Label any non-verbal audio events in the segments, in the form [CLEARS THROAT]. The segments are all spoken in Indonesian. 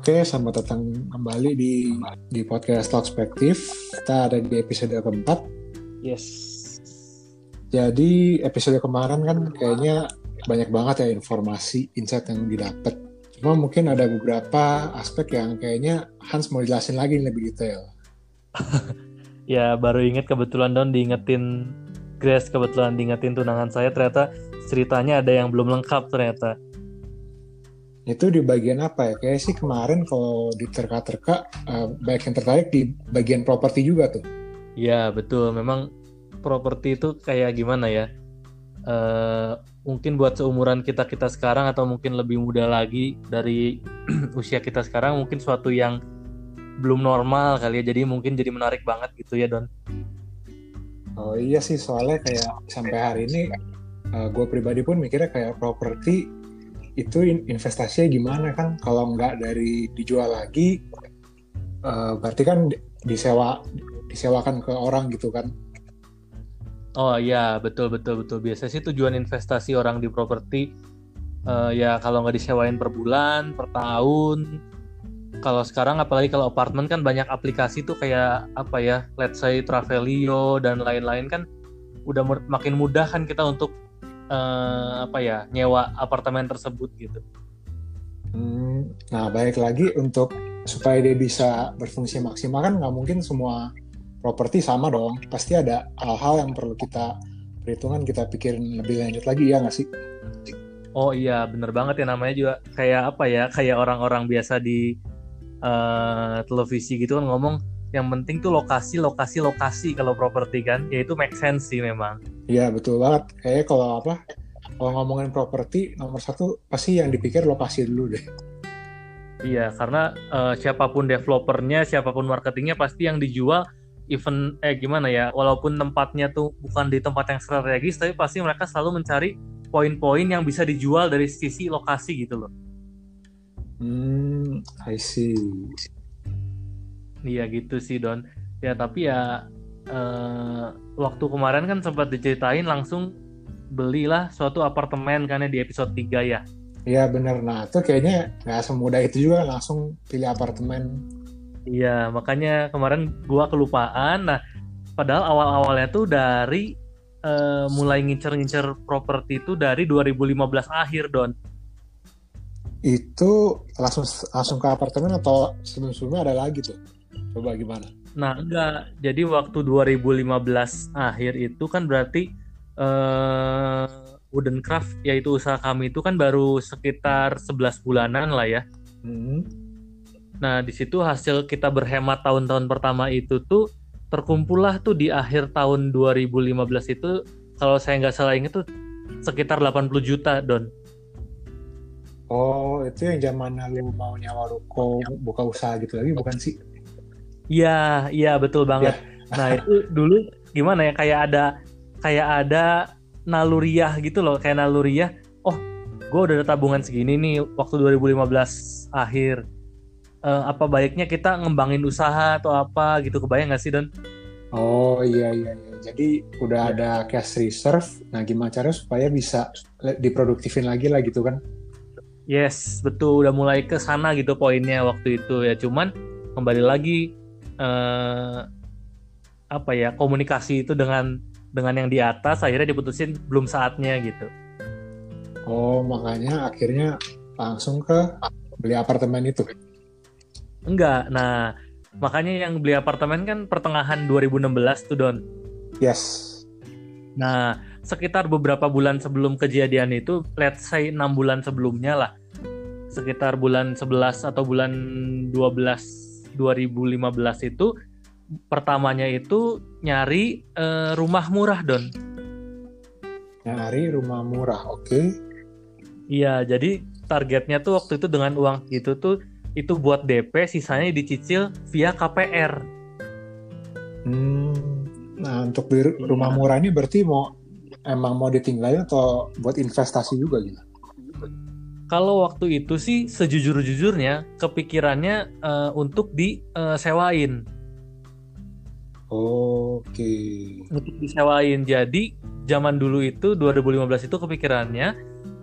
Oke, selamat datang kembali di di podcast Perspektif. Kita ada di episode keempat. Yes. Jadi episode kemarin kan kayaknya banyak banget ya informasi, insight yang didapat. Cuma mungkin ada beberapa aspek yang kayaknya Hans mau jelasin lagi lebih detail. [LAUGHS] ya baru inget kebetulan Don diingetin Grace kebetulan diingetin tunangan saya ternyata ceritanya ada yang belum lengkap ternyata itu di bagian apa ya? Kayak sih kemarin kalau di terka-terka uh, banyak yang tertarik di bagian properti juga tuh. Iya betul, memang properti itu kayak gimana ya? Uh, mungkin buat seumuran kita kita sekarang atau mungkin lebih muda lagi dari [CLEARS THROAT] usia kita sekarang mungkin suatu yang belum normal kali ya jadi mungkin jadi menarik banget gitu ya Don oh iya sih soalnya kayak sampai hari ini uh, eh, gue pribadi pun mikirnya kayak properti itu investasinya gimana kan? Kalau nggak dari dijual lagi uh, berarti kan disewa disewakan ke orang gitu kan? Oh iya betul betul betul. Biasa sih tujuan investasi orang di properti uh, ya kalau nggak disewain per bulan per tahun. Kalau sekarang apalagi kalau apartemen kan banyak aplikasi tuh kayak apa ya let's say Travelio dan lain-lain kan udah makin mudah kan kita untuk uh, apa ya nyewa apartemen tersebut gitu. Hmm, nah baik lagi untuk supaya dia bisa berfungsi maksimal kan nggak mungkin semua properti sama dong. Pasti ada hal-hal yang perlu kita perhitungan kita pikirin lebih lanjut lagi ya nggak sih? Oh iya bener banget ya namanya juga kayak apa ya kayak orang-orang biasa di uh, televisi gitu kan ngomong yang penting tuh lokasi lokasi lokasi kalau properti kan. Ya itu make sense sih memang. Iya betul banget. Kayaknya kalau apa kalau ngomongin properti nomor satu pasti yang dipikir lokasi dulu deh. Iya karena uh, siapa pun developernya siapa pun marketingnya pasti yang dijual even eh gimana ya walaupun tempatnya tuh bukan di tempat yang strategis tapi pasti mereka selalu mencari poin-poin yang bisa dijual dari sisi lokasi gitu loh. Hmm I see Iya gitu sih Don. Ya tapi ya uh, waktu kemarin kan sempat diceritain langsung belilah suatu apartemen karena di episode 3 ya. Iya bener. Nah itu kayaknya nggak semudah itu juga langsung pilih apartemen. Iya makanya kemarin gua kelupaan. Nah padahal awal-awalnya tuh dari uh, mulai ngincer-ngincer properti itu dari 2015 akhir Don itu langsung langsung ke apartemen atau sebelum-sebelumnya ada lagi tuh? Coba gimana? Nah, enggak. Jadi waktu 2015 akhir itu kan berarti uh, Wooden Craft yaitu usaha kami itu kan baru sekitar 11 bulanan lah ya. Hmm. Nah, di situ hasil kita berhemat tahun-tahun pertama itu tuh terkumpullah tuh di akhir tahun 2015 itu kalau saya nggak salah ingat tuh sekitar 80 juta, Don. Oh, itu yang zaman lu mau nyawa ruko buka usaha gitu lagi bukan sih? Iya, iya betul banget. Yeah. Nah itu dulu gimana ya kayak ada kayak ada naluriah gitu loh, kayak naluriah. Oh, gue udah ada tabungan segini nih waktu 2015 akhir. Uh, apa baiknya kita ngembangin usaha atau apa gitu kebayang gak sih Don? Oh iya iya iya. Jadi udah ya. ada cash reserve. Nah gimana caranya supaya bisa diproduktifin lagi lah gitu kan? Yes betul udah mulai ke sana gitu poinnya waktu itu ya. Cuman kembali lagi uh, apa ya komunikasi itu dengan dengan yang di atas akhirnya diputusin belum saatnya gitu. Oh makanya akhirnya langsung ke beli apartemen itu? Enggak, nah makanya yang beli apartemen kan pertengahan 2016 tuh Don. Yes. Nah sekitar beberapa bulan sebelum kejadian itu, let's say 6 bulan sebelumnya lah, sekitar bulan 11 atau bulan 12 2015 itu pertamanya itu nyari uh, rumah murah don nyari rumah murah oke okay. iya jadi targetnya tuh waktu itu dengan uang itu tuh itu buat DP sisanya dicicil via KPR hmm, nah untuk di rumah iya. murah ini berarti mau emang mau ditinggalin atau buat investasi juga gitu kalau waktu itu sih sejujur-jujurnya kepikirannya uh, untuk disewain. Uh, Oke. Okay. Untuk disewain. Jadi zaman dulu itu 2015 itu kepikirannya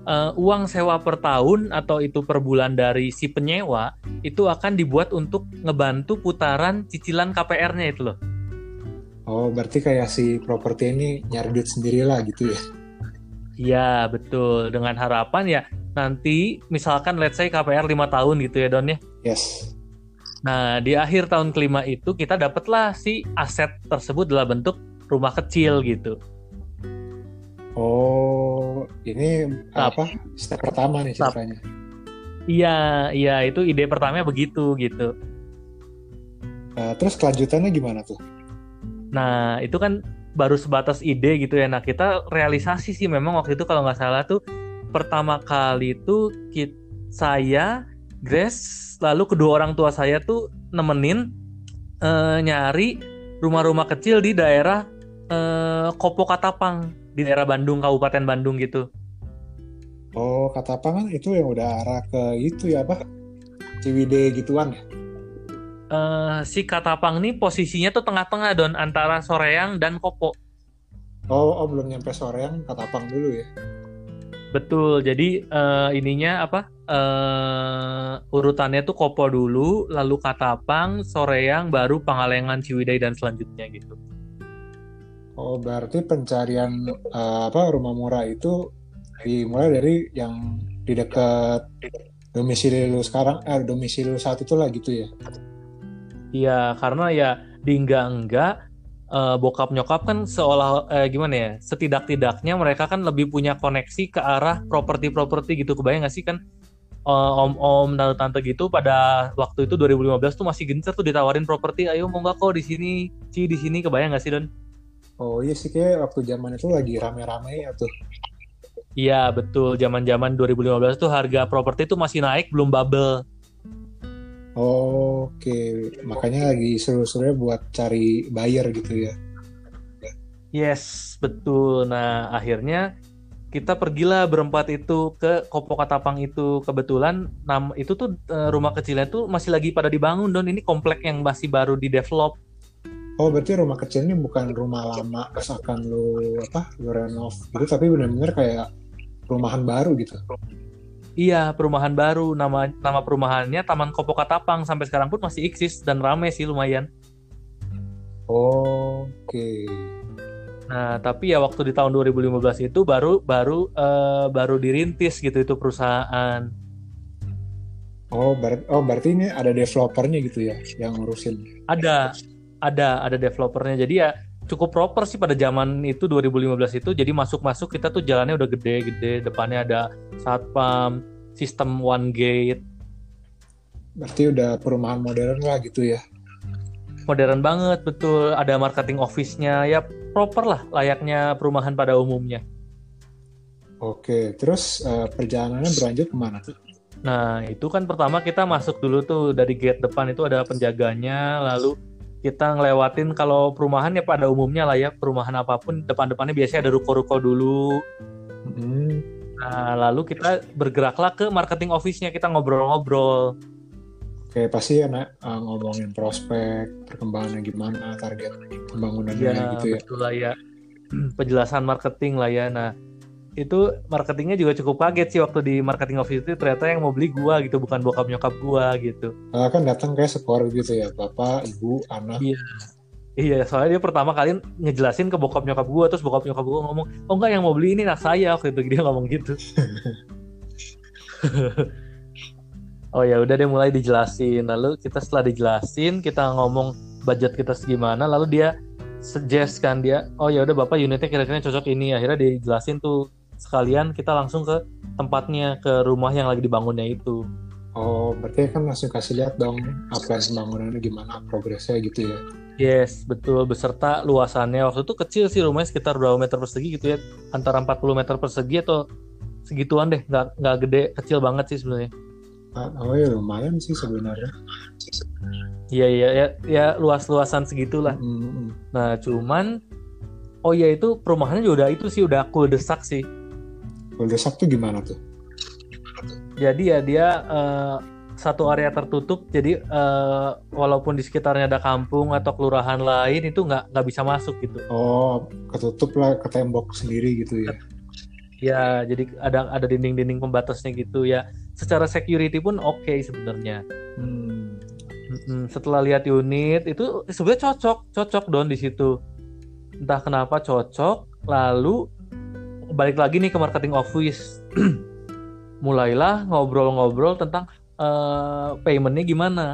uh, uang sewa per tahun atau itu per bulan dari si penyewa itu akan dibuat untuk ngebantu putaran cicilan KPR-nya itu loh. Oh, berarti kayak si properti ini nyari duit sendiri lah gitu ya? Iya, betul. Dengan harapan ya nanti misalkan let's say KPR 5 tahun gitu ya Don ya. Yes. Nah, di akhir tahun kelima itu kita dapatlah si aset tersebut dalam bentuk rumah kecil gitu. Oh, ini apa? Step pertama nih ceritanya. Iya, iya itu ide pertamanya begitu gitu. Uh, terus kelanjutannya gimana tuh? Nah, itu kan baru sebatas ide gitu ya. Nah, kita realisasi sih memang waktu itu kalau nggak salah tuh pertama kali itu kita, saya, Grace, lalu kedua orang tua saya tuh nemenin uh, nyari rumah-rumah kecil di daerah uh, Kopo Katapang di daerah Bandung, Kabupaten Bandung gitu. Oh, kata apa kan itu yang udah arah ke itu ya, apa? Ciwide gituan ya? Uh, si Katapang nih posisinya tuh tengah-tengah don antara Soreang dan Kopo. Oh, oh belum nyampe Soreang, Katapang dulu ya. Betul. Jadi uh, ininya apa? Uh, urutannya tuh Kopo dulu, lalu Katapang, Soreang, baru Pangalengan, Ciwidey dan selanjutnya gitu. Oh, berarti pencarian uh, apa rumah murah itu dimulai dari yang di dekat domisili lu sekarang, eh domisili lu saat itu lah gitu ya? Iya, karena ya di enggak enggak uh, bokap nyokap kan seolah eh, gimana ya? Setidak-tidaknya mereka kan lebih punya koneksi ke arah properti-properti gitu. Kebayang nggak sih kan om om-om tante-tante gitu pada waktu itu 2015 tuh masih gencar tuh ditawarin properti, ayo mau nggak kok di sini, Ci di sini kebayang nggak sih Don? Oh iya sih kayak waktu zaman itu lagi rame-rame ya tuh. Iya betul, zaman-zaman 2015 tuh harga properti itu masih naik belum bubble. Oh, Oke, okay. makanya lagi seru-serunya buat cari buyer gitu ya. Yes, betul. Nah, akhirnya kita pergilah berempat itu ke Kopo Katapang itu. Kebetulan nam itu tuh eh, rumah kecilnya tuh masih lagi pada dibangun don. Ini komplek yang masih baru di develop. Oh berarti rumah kecil ini bukan rumah lama terus akan lu apa lu renov gitu tapi benar-benar kayak perumahan baru gitu. Iya perumahan baru nama nama perumahannya Taman Kopo Katapang sampai sekarang pun masih eksis dan rame sih lumayan. Oh, Oke. Okay. Nah tapi ya waktu di tahun 2015 itu baru baru uh, baru dirintis gitu itu perusahaan. Oh, ber oh berarti ini ada developernya gitu ya yang ngurusin? Ada, ada ada developernya jadi ya cukup proper sih pada zaman itu 2015 itu. Jadi masuk-masuk kita tuh jalannya udah gede-gede depannya ada satpam sistem one gate. Berarti udah perumahan modern lah gitu ya? Modern banget betul. Ada marketing office-nya. Ya proper lah layaknya perumahan pada umumnya. Oke terus uh, perjalanannya berlanjut ke mana tuh? Nah itu kan pertama kita masuk dulu tuh dari gate depan itu ada penjaganya lalu kita ngelewatin kalau perumahan ya pada umumnya lah ya perumahan apa pun depan-depannya biasanya ada ruko-ruko dulu. Hmm. Nah lalu kita bergeraklah ke marketing office-nya kita ngobrol-ngobrol. Oke pasti ya nak uh, ngomongin prospek perkembangannya gimana target pembangunannya ya, gitu ya. Betul lah ya [CLEARS THROAT] penjelasan marketing lah ya. Nah itu marketingnya juga cukup kaget sih waktu di marketing office itu ternyata yang mau beli gua gitu bukan bokap nyokap gua gitu. Uh, kan datang kayak sekor gitu ya bapak ibu anak. Iya. Iya, soalnya dia pertama kali ngejelasin ke bokap nyokap gua terus bokap nyokap gua ngomong, "Oh enggak yang mau beli ini anak saya." Waktu itu dia ngomong gitu. [LAUGHS] oh ya udah deh mulai dijelasin. Lalu kita setelah dijelasin, kita ngomong budget kita segimana, lalu dia suggest kan dia, "Oh ya udah Bapak unitnya kira-kira cocok ini." Akhirnya dijelasin tuh sekalian kita langsung ke tempatnya ke rumah yang lagi dibangunnya itu. Oh berarti kan langsung kasih lihat dong apa pembangunannya gimana progresnya gitu ya? Yes betul. Beserta luasannya. Waktu itu kecil sih rumahnya sekitar berapa meter persegi gitu ya. Antara 40 meter persegi atau segituan deh. Nggak nggak gede kecil banget sih sebenarnya. Ah, oh ya lumayan sih sebenarnya. Iya iya ya, ya luas-luasan segitulah. Mm -hmm. nah cuman oh ya itu perumahannya juga udah itu sih udah cool desak sih Cul-de-sac tuh gimana tuh? Jadi ya dia uh, satu area tertutup, jadi uh, walaupun di sekitarnya ada kampung atau kelurahan lain itu nggak nggak bisa masuk gitu. Oh, ketutup lah ke tembok sendiri gitu ya? Ya, jadi ada ada dinding-dinding pembatasnya gitu ya. Secara security pun oke okay sebenarnya. Hmm. Setelah lihat unit itu sebenarnya cocok, cocok don di situ. Entah kenapa cocok. Lalu balik lagi nih ke marketing office. [CLEARS THROAT] Mulailah ngobrol-ngobrol tentang uh, paymentnya gimana.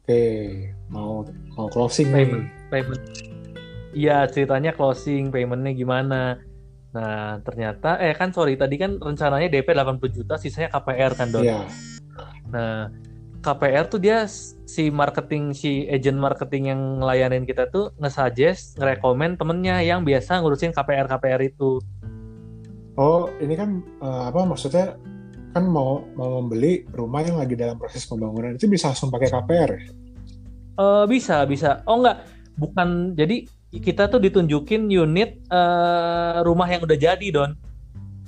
Oke, mau mau closing payment, nih. Payment. Iya ceritanya closing, paymentnya gimana Nah, ternyata eh kan sorry tadi kan rencananya DP 80 juta, sisanya KPR kan, Don. Iya. Nah, KPR tuh dia si marketing si agent marketing yang ngelayanin kita tuh nge-suggest, nge-recommend temennya yang biasa ngurusin KPR KPR itu. Oh, ini kan uh, apa maksudnya kan mau mau membeli rumah yang lagi dalam proses pembangunan itu bisa langsung pakai KPR ya? Uh, bisa, bisa. Oh enggak, bukan jadi kita tuh ditunjukin unit uh, rumah yang udah jadi don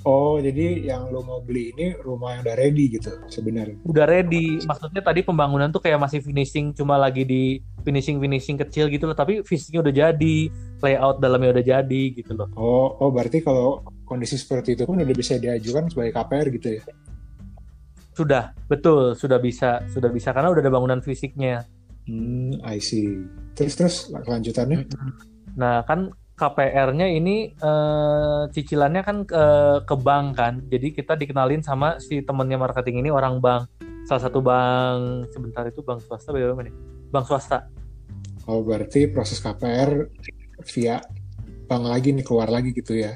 Oh, jadi yang lo mau beli ini rumah yang udah ready gitu sebenarnya? Udah ready. Maksudnya tadi pembangunan tuh kayak masih finishing, cuma lagi di finishing-finishing kecil gitu loh. Tapi fisiknya udah jadi, layout dalamnya udah jadi gitu loh. Oh, oh berarti kalau kondisi seperti itu pun udah bisa diajukan sebagai KPR gitu ya? Sudah, betul. Sudah bisa. Sudah bisa, karena udah ada bangunan fisiknya. Hmm, I see. Terus, terus lanjutannya? Nah, kan KPR-nya ini uh, cicilannya kan ke, ke bank kan. Jadi kita dikenalin sama si temennya marketing ini orang bank. Salah satu bank sebentar itu bank swasta bagaimana nih? Bank swasta. Oh, berarti proses KPR via bank lagi nih keluar lagi gitu ya.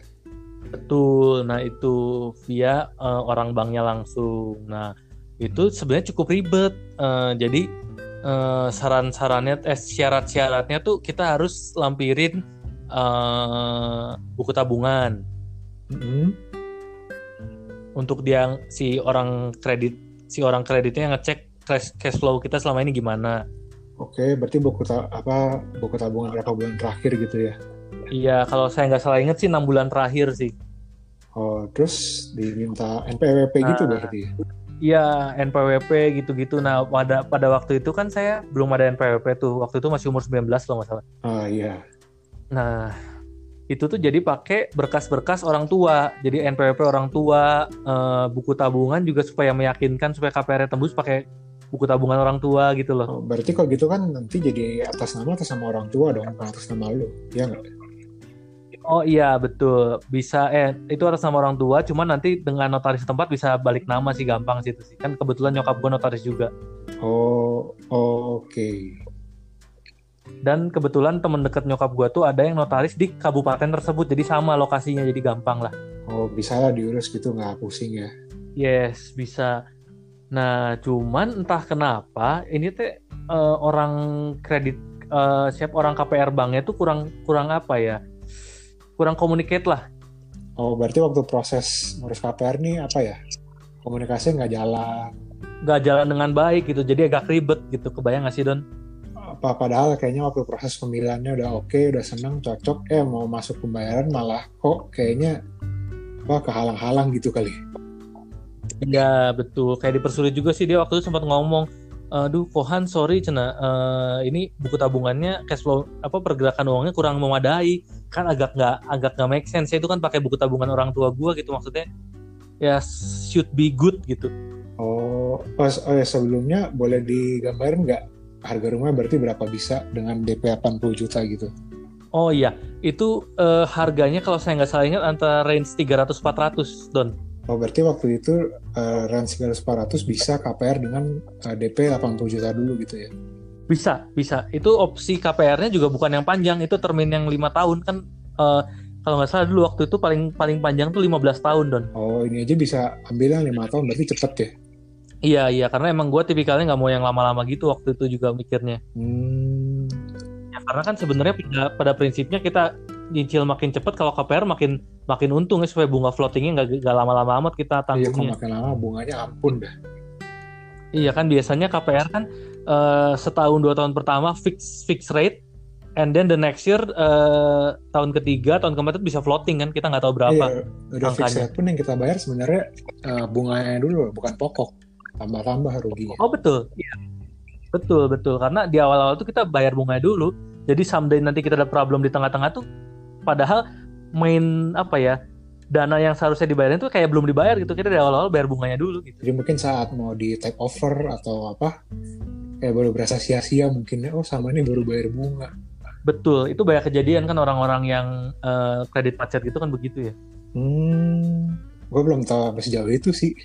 Betul. Nah, itu via uh, orang banknya langsung. Nah, itu sebenarnya cukup ribet. Uh, jadi uh, saran-sarannya eh syarat-syaratnya tuh kita harus lampirin uh, buku tabungan mm-hmm. untuk dia si orang kredit si orang kreditnya ngecek cash, cash flow kita selama ini gimana. Oke, berarti buku ta apa buku tabungan berapa bulan terakhir gitu ya? Iya, kalau saya nggak salah inget sih enam bulan terakhir sih. Oh, terus diminta NPWP gitu nah, gitu berarti? Iya, NPWP gitu-gitu. Nah, pada pada waktu itu kan saya belum ada NPWP tuh. Waktu itu masih umur 19 loh masalah. Oh iya. Nah, itu tuh jadi pakai berkas-berkas orang tua. Jadi NPWP orang tua, uh, buku tabungan juga supaya meyakinkan supaya KPR tembus pakai buku tabungan orang tua gitu loh. Oh, berarti kalau gitu kan nanti jadi atas nama atas nama orang tua dong, atas nama lu. Iya nggak? Oh iya betul bisa eh itu atas nama orang tua cuma nanti dengan notaris tempat bisa balik nama sih gampang sih itu sih kan kebetulan nyokap gue notaris juga. Oh, oh oke. Okay. Dan kebetulan temen deket nyokap gue tuh ada yang notaris di kabupaten tersebut jadi sama lokasinya jadi gampang lah. Oh bisa lah diurus gitu nggak pusing ya? Yes bisa. Nah cuman entah kenapa ini teh uh, orang kredit uh, siap orang KPR banknya tuh kurang kurang apa ya? kurang komunikasi lah. Oh, berarti waktu proses ngurus KPR nih apa ya? Komunikasi nggak jalan. Nggak jalan dengan baik gitu, jadi agak ribet gitu. Kebayang nggak sih Don? Apa padahal kayaknya waktu proses pemilihannya udah oke, okay, udah seneng, cocok, eh mau masuk pembayaran malah kok kayaknya apa kehalang-halang gitu kali. Iya betul, kayak dipersulit juga sih dia waktu itu sempat ngomong aduh Kohan sorry cina uh, ini buku tabungannya cash flow apa pergerakan uangnya kurang memadai. Kan agak nggak agak nggak make sense itu kan pakai buku tabungan orang tua gue gitu maksudnya. Ya should be good gitu. Oh pas oh ya sebelumnya boleh digambarin nggak harga rumah berarti berapa bisa dengan DP 80 juta gitu oh iya itu uh, harganya kalau saya nggak salah ingat antara range 300 400 don Oh berarti waktu itu uh, range 400 bisa KPR dengan uh, DP 80 juta dulu gitu ya? Bisa, bisa. Itu opsi KPR-nya juga bukan yang panjang, itu termin yang lima tahun kan. Uh, kalau nggak salah dulu waktu itu paling paling panjang tuh 15 tahun don. Oh ini aja bisa ambil yang lima tahun berarti cepet ya? Iya iya karena emang gue tipikalnya nggak mau yang lama-lama gitu waktu itu juga mikirnya. Hmm. Ya, karena kan sebenarnya pada, pada prinsipnya kita nyicil makin cepat kalau KPR makin makin untung ya supaya bunga floatingnya nggak nggak lama-lama amat kita tanggungnya. Iya, kalau makin lama bunganya ampun dah. Iya kan biasanya KPR kan uh, setahun dua tahun pertama fix fix rate, and then the next year uh, tahun ketiga tahun keempat bisa floating kan kita nggak tahu berapa. Iya, udah fix rate pun yang kita bayar sebenarnya uh, bunganya dulu bukan pokok tambah-tambah ruginya. Oh betul. Iya. Betul betul karena di awal-awal tuh kita bayar bunganya dulu. Jadi someday nanti kita ada problem di tengah-tengah tuh padahal main apa ya dana yang seharusnya dibayarin tuh kayak belum dibayar gitu kita dari awal-awal bayar bunganya dulu gitu Jadi mungkin saat mau di take over atau apa, kayak baru berasa sia-sia mungkin, oh sama ini baru bayar bunga. betul itu banyak kejadian kan orang-orang yang eh, kredit macet gitu kan begitu ya Hmm, gue belum tahu sampai sejauh itu sih.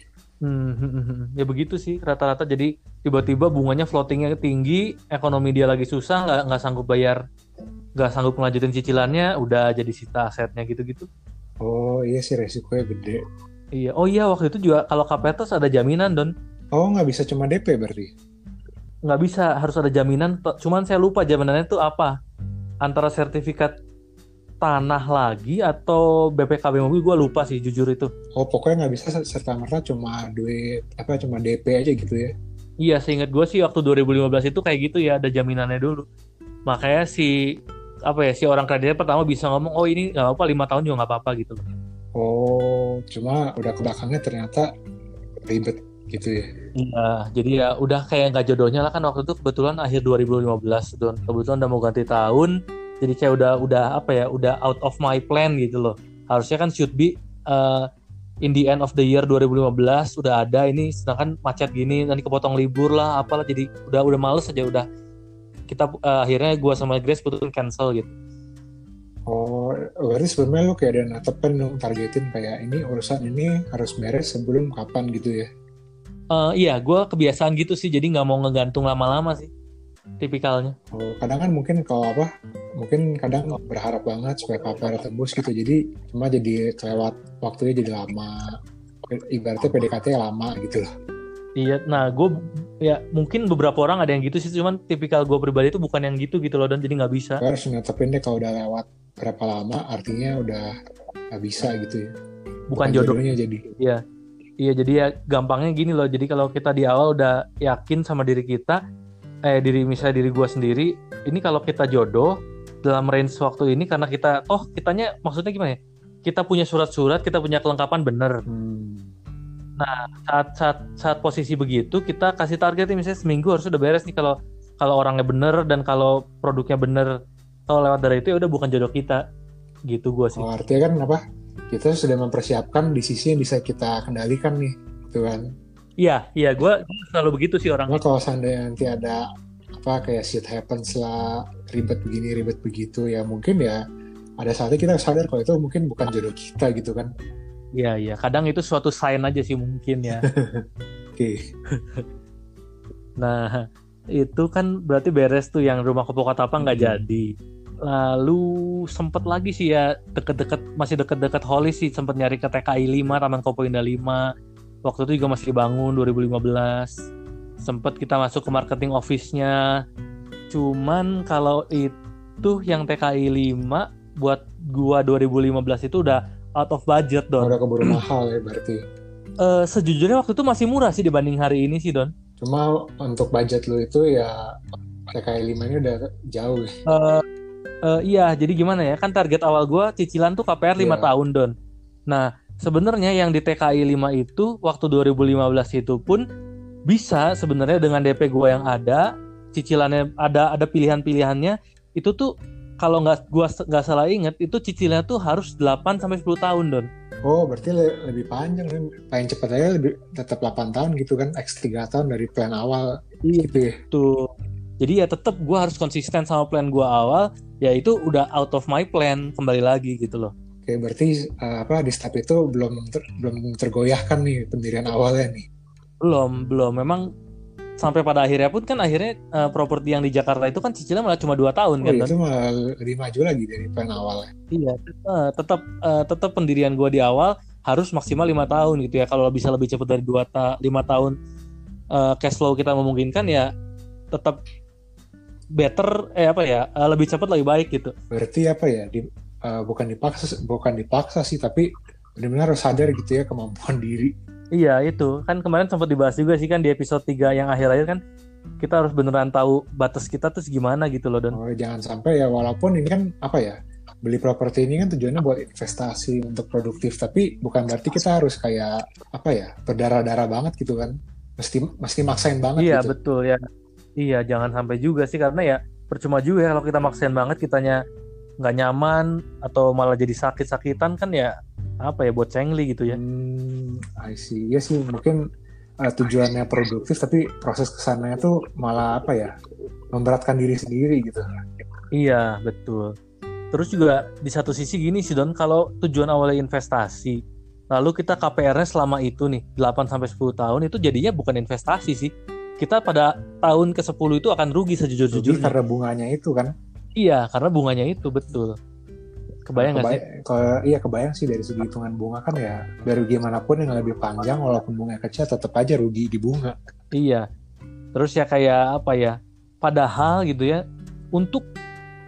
Hmm, hmm, hmm, hmm. ya begitu sih rata-rata jadi tiba-tiba bunganya floatingnya tinggi ekonomi dia lagi susah nggak nggak sanggup bayar nggak sanggup melanjutin cicilannya udah jadi sita asetnya gitu-gitu Oh iya sih resikonya gede. iya oh iya waktu itu juga kalau Kapetos ada jaminan don Oh nggak bisa cuma DP berarti? nggak bisa harus ada jaminan cuman saya lupa jaminannya itu apa antara sertifikat tanah lagi atau BPKB mobil? Gue lupa sih jujur itu. Oh pokoknya nggak bisa serta merta cuma duit apa cuma DP aja gitu ya? iya seingat gue sih waktu 2015 itu kayak gitu ya ada jaminannya dulu. Makanya si apa ya si orang kreditnya pertama bisa ngomong oh ini nggak apa-apa lima tahun juga nggak apa-apa gitu Oh cuma udah ke belakangnya ternyata ribet gitu ya? Iya, jadi ya udah kayak nggak jodohnya lah kan waktu itu. Kebetulan akhir 2015 don. Kebetulan udah mau ganti tahun jadi kayak udah udah apa ya udah out of my plan gitu loh. Harusnya kan should be uh, in the end of the year 2015 udah ada ini sedangkan macet gini nanti kepotong libur lah apalah. Jadi udah udah males aja udah kita uh, akhirnya gua sama Grace putusin cancel gitu. Oh berarti sebenarnya lo kayak ada natepen dong targetin kayak ini urusan ini harus beres sebelum kapan gitu ya? Eh, iya gua kebiasaan gitu sih jadi nggak mau ngegantung lama-lama sih tipikalnya. Oh, kadang kan mungkin kalau apa, mungkin kadang berharap banget supaya KPR tembus gitu. Jadi cuma jadi kelewat waktunya jadi lama. Ibaratnya PDKT lama gitu loh. Iya, nah gue ya mungkin beberapa orang ada yang gitu sih, cuman tipikal gue pribadi itu bukan yang gitu gitu loh dan jadi nggak bisa. Gue harus netepin deh kalau udah lewat berapa lama, artinya udah nggak bisa gitu ya. Bukan jodoh. jodohnya jadi. Iya, iya jadi ya gampangnya gini loh. Jadi kalau kita di awal udah yakin sama diri kita, eh diri misalnya diri gue sendiri, ini kalau kita jodoh dalam range waktu ini karena kita, oh kitanya maksudnya gimana ya? Kita punya surat-surat, kita punya kelengkapan bener. Hmm. saat saat saat posisi begitu kita kasih targetnya misalnya seminggu harus udah beres nih kalau kalau orangnya bener dan kalau produknya bener kalau lewat dari itu ya udah bukan jodoh kita gitu gue sih Oh, artinya kan apa? Kita sudah mempersiapkan di sisi yang bisa kita kendalikan nih, gitu kan. iya iya gue selalu begitu sih orang kalau seandainya nanti ada apa kayak shit happens lah, ribet begini, ribet begitu, ya mungkin ya ada saatnya kita sadar kalau itu mungkin bukan jodoh kita gitu kan. iya iya kadang itu suatu sign aja sih mungkin ya [LAUGHS] Oke. nah itu kan berarti beres tuh yang rumah kopo katapa nggak Hmm. jadi lalu sempet lagi sih ya deket-deket masih deket-deket Holly sih sempet nyari ke TKI 5 Taman Kopo Indah 5 waktu itu juga masih dibangun 2015 sempet kita masuk ke marketing office-nya cuman kalau itu yang TKI 5 buat gua 2015 itu udah out of budget Don Udah keburu mahal ya berarti. Eh, sejujurnya waktu itu masih murah sih dibanding hari ini sih Don Cuma untuk budget lu itu ya TKI 5 ini udah jauh. Eh, eh, iya, jadi gimana ya? Kan target awal gua cicilan tuh KPR 5 Iya. tahun, Don. Nah, sebenarnya yang di TKI 5 itu waktu 2015 itu pun bisa sebenarnya dengan DP gua yang ada, cicilannya ada ada pilihan-pilihannya, itu tuh kalau nggak gua nggak salah inget itu cicilannya tuh harus 8 sampai 10 tahun, Don. Oh, berarti le- lebih panjang kan. Paling cepat aja lebih, tetap 8 tahun gitu kan, X 3 tahun dari plan awal Iya. gitu ya. Tuh. Jadi ya tetap gua harus konsisten sama plan gua awal, ya itu udah out of my plan kembali lagi gitu loh. Oke, berarti eh, apa di step itu belum ter- belum tergoyahkan nih pendirian awalnya nih. Belum, belum. Memang sampai pada akhirnya pun kan akhirnya eh, properti yang di Jakarta itu kan cicilan malah cuma dua tahun Oh, kan. Don? itu malah lebih maju lagi dari plan awalnya. Iya, eh, tetap eh, tetap pendirian gua di awal harus maksimal lima tahun gitu ya. Kalau bisa lebih cepat dari dua ta lima tahun eh, cash flow kita memungkinkan ya tetap better eh apa ya eh, lebih cepat lebih baik gitu. Berarti apa ya? Di, eh, bukan dipaksa bukan dipaksa sih, tapi benar-benar harus sadar gitu ya kemampuan diri. Iya itu kan kemarin sempat dibahas juga sih kan di episode 3 yang akhir-akhir kan kita harus beneran tahu batas kita tuh gimana gitu loh Don. Oh, jangan sampai ya walaupun ini kan apa ya? Beli properti ini kan tujuannya buat investasi untuk produktif, tapi bukan berarti kita harus kayak apa ya? berdarah-darah banget gitu kan. Mesti mesti maksain banget Iya gitu. betul ya. Iya jangan sampai juga sih karena ya percuma juga ya kalau kita maksain banget kitanya nggak nyaman atau malah jadi sakit-sakitan kan ya apa ya buat cengli gitu ya. Hmm, I see. Ya sih mungkin uh, tujuannya produktif tapi proses ke sananya tuh malah apa ya memberatkan diri sendiri gitu. Iya betul. Terus juga di satu sisi gini sih Don, kalau tujuan awalnya investasi, lalu kita KPR-nya selama itu nih 8 sampai 10 tahun itu jadinya bukan investasi sih. Kita pada tahun ke-10 itu akan rugi sejujur-jujurnya. Karena bunganya itu kan. Iya, karena bunganya itu betul. Kebayang nggak sih? Kalau iya kebayang sih dari segi hitungan bunga kan ya dari gimana pun yang lebih panjang walaupun bunga kecil tetap aja rugi di bunga. Iya. Terus ya kayak apa ya? Padahal gitu ya untuk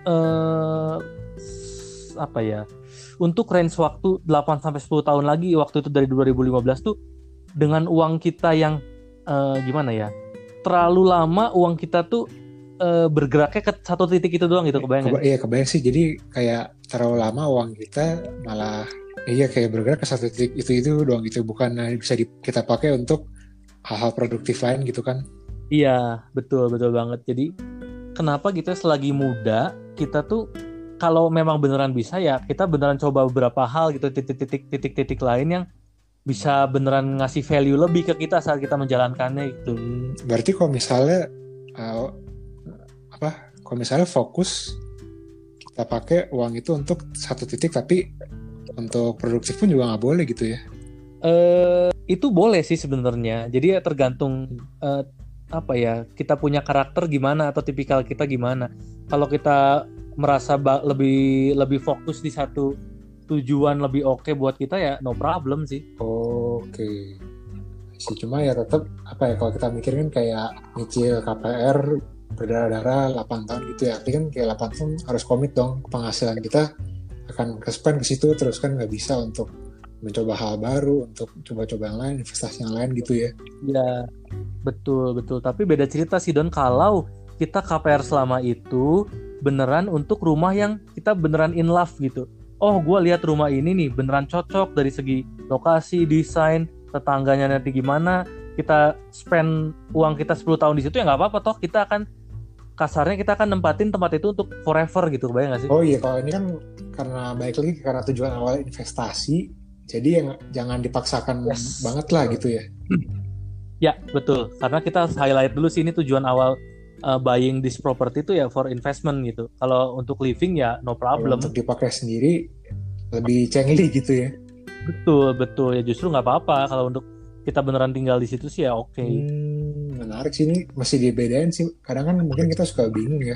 eh, apa ya? Untuk range waktu 8 sampai 10 tahun lagi waktu itu dari 2015 tuh dengan uang kita yang eh, gimana ya? Terlalu lama uang kita tuh uh, bergeraknya ke satu titik itu doang gitu kebayang Keba Iya kebayang sih. Jadi kayak terlalu lama uang kita malah iya kayak bergerak ke satu titik itu itu doang gitu. Bukan bisa di, kita pakai untuk hal-hal produktif lain gitu kan. Iya betul betul banget. Jadi kenapa kita selagi muda kita tuh kalau memang beneran bisa ya kita beneran coba beberapa hal gitu titik-titik titik-titik lain yang bisa beneran ngasih value lebih ke kita saat kita menjalankannya gitu. Berarti kalau misalnya uh, apa kalau misalnya fokus kita pakai uang itu untuk satu titik tapi untuk produktif pun juga nggak boleh gitu ya. Uh, itu boleh sih sebenarnya. Jadi ya tergantung uh, apa ya kita punya karakter gimana atau tipikal kita gimana. Kalau kita merasa lebih lebih fokus di satu tujuan lebih oke okay buat kita ya no problem sih. Oke. Okay. sih cuma ya tetap apa ya kalau kita mikirin kayak nyicil KPR berdarah-darah 8 tahun gitu ya. Artinya kan kayak 8 tahun harus komit dong. Penghasilan kita akan ke spend ke situ terus kan nggak bisa untuk mencoba hal baru untuk coba-coba yang lain investasi yang lain gitu ya. Ya betul betul. Tapi beda cerita sih Don. Kalau kita KPR selama itu beneran untuk rumah yang kita beneran in love gitu. Oh gue lihat rumah ini nih beneran cocok dari segi lokasi desain tetangganya nanti gimana. Kita spend uang kita 10 tahun di situ ya nggak apa-apa toh. Kita akan kasarnya kita akan nempatin tempat itu untuk forever gitu kebayang gak sih? Oh iya kalau ini kan karena baik lagi karena tujuan awal investasi jadi yang jangan dipaksakan yes. banget lah gitu ya. Ya betul karena kita highlight dulu sih ini tujuan awal uh, buying this property itu ya for investment gitu. Kalau untuk living ya no problem. Kalau untuk dipakai sendiri lebih cengli gitu ya. Betul betul ya justru nggak apa-apa kalau untuk kita beneran tinggal di situ sih ya oke. Okay. Hmm, menarik sih ini masih dibedain sih. Kadang kan mungkin kita suka bingung ya.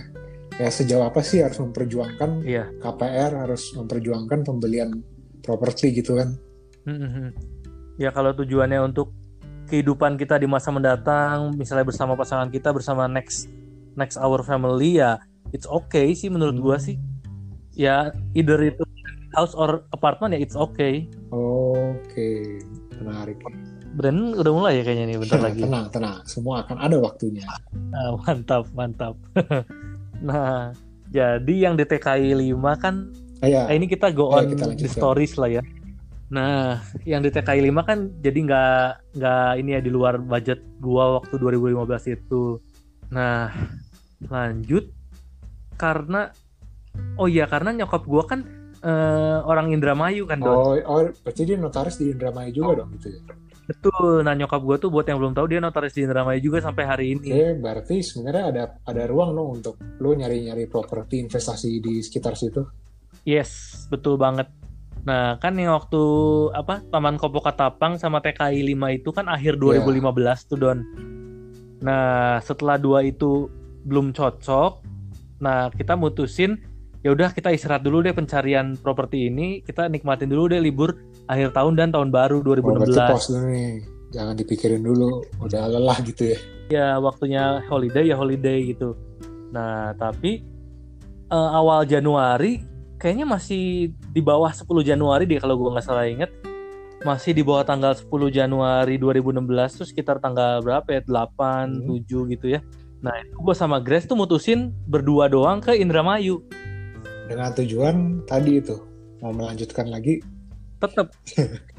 Kayak sejauh apa sih harus memperjuangkan iya. KPR, harus memperjuangkan pembelian properti gitu kan. Mm-hmm. Ya kalau tujuannya untuk kehidupan kita di masa mendatang, misalnya bersama pasangan kita, bersama next next our family ya, it's okay sih menurut hmm. gua sih. Ya either itu house or apartment ya it's okay. Oke, okay. menarik. Brand udah mulai ya kayaknya nih bentar lagi. Tenang, tenang. Semua akan ada waktunya. Nah, mantap, mantap. [LAUGHS] nah, jadi yang DTKI 5 kan Ayah. ini kita go on kita the stories lah ya. Nah, yang di TKI 5 kan jadi nggak nggak ini ya di luar budget gua waktu 2015 itu. Nah, lanjut karena oh iya karena nyokap gua kan uh, orang Indramayu kan, Don. Oh, oh berarti dia notaris di Indramayu juga oh. dong gitu ya. Betul. Nah nyokap gue tuh buat yang belum tahu dia notaris di Indramayu juga sampai hari ini. Oke, berarti sebenarnya ada ada ruang dong untuk lo nyari-nyari properti investasi di sekitar situ. Yes, betul banget. Nah, kan yang waktu apa Taman Kopo Katapang sama TKI 5 itu kan akhir 2015 yeah. tuh Don. Nah, setelah dua itu belum cocok, nah kita mutusin ya udah kita istirahat dulu deh pencarian properti ini, kita nikmatin dulu deh libur akhir tahun dan tahun baru 2016. Oh, pos dulu nih. Jangan dipikirin dulu, udah lelah gitu ya. Ya, waktunya holiday ya holiday gitu. Nah, tapi uh, awal Januari kayaknya masih di bawah 10 Januari deh kalau gue nggak salah inget. Masih di bawah tanggal 10 Januari 2016 tuh sekitar tanggal berapa ya? 8, hmm. 7 gitu ya. Nah, itu gue sama Grace tuh mutusin berdua doang ke Indramayu. Dengan tujuan tadi itu mau melanjutkan lagi? Tetap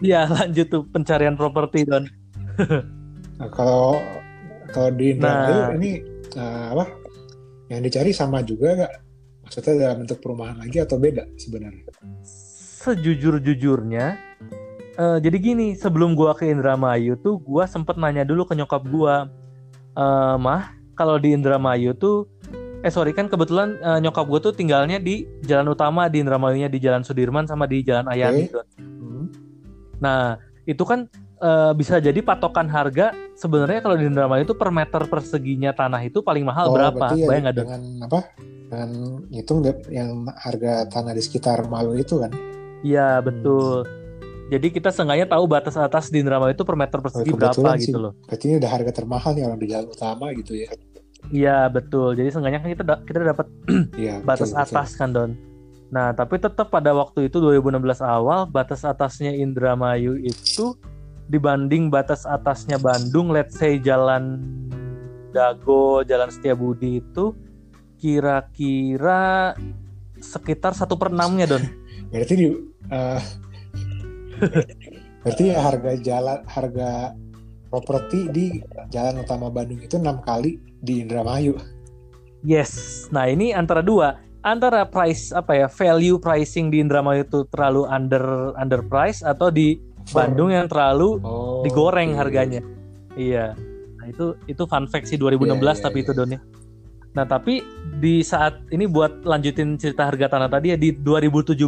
ya [LAUGHS] lanjut tuh pencarian properti don. Nah, kalau kalau di nah, ini uh, apa yang dicari sama juga gak maksudnya dalam bentuk perumahan lagi atau beda sebenarnya? Sejujur-jujurnya eh, jadi gini sebelum gua ke Indramayu tuh gua sempet nanya dulu ke nyokap gua eh, mah kalau di Indramayu tuh eh sorry kan kebetulan eh, nyokap gua tuh tinggalnya di jalan utama di Indramayunya di Jalan Sudirman sama di Jalan Ayani Oke. Don. Hmm. Nah, itu kan eh, bisa jadi patokan harga sebenarnya kalau di Indramayu itu per meter perseginya tanah itu paling mahal Oh, berapa? ya Bayang nggak dengan apa? Dengan ngitung deh yang harga tanah di sekitar Malu itu kan. Iya, betul. Jadi kita seenggaknya tahu batas atas di Indramayu itu per meter persegi berapa kebetulan sih. gitu loh. Berarti ini udah harga termahal nih orang di jalan utama gitu ya. Iya, betul. Jadi seenggaknya kan kita da- kita dapat [CLEARS THROAT] Iya, batas betul, betul. atas kan Don. Nah, tapi tetap pada waktu itu 2016 awal batas atasnya Indramayu itu dibanding batas atasnya Bandung, let's say Jalan Dago, Jalan Setiabudi itu kira-kira sekitar satu per enamnya Don. [LAUGHS] Berarti di eh, [LAUGHS] berarti ya harga jalan harga properti di jalan utama Bandung itu enam kali di Indramayu. Yes. Nah, ini antara dua. Antara price apa ya, value pricing di Indramayu itu terlalu under under price atau di For- Bandung yang terlalu Oh, digoreng oke. harganya. Iya. Nah, itu itu fun fact sih 2016 Iya, iya, tapi iya. itu Don ya. Nah, tapi di saat ini buat lanjutin cerita harga tanah tadi ya di 2017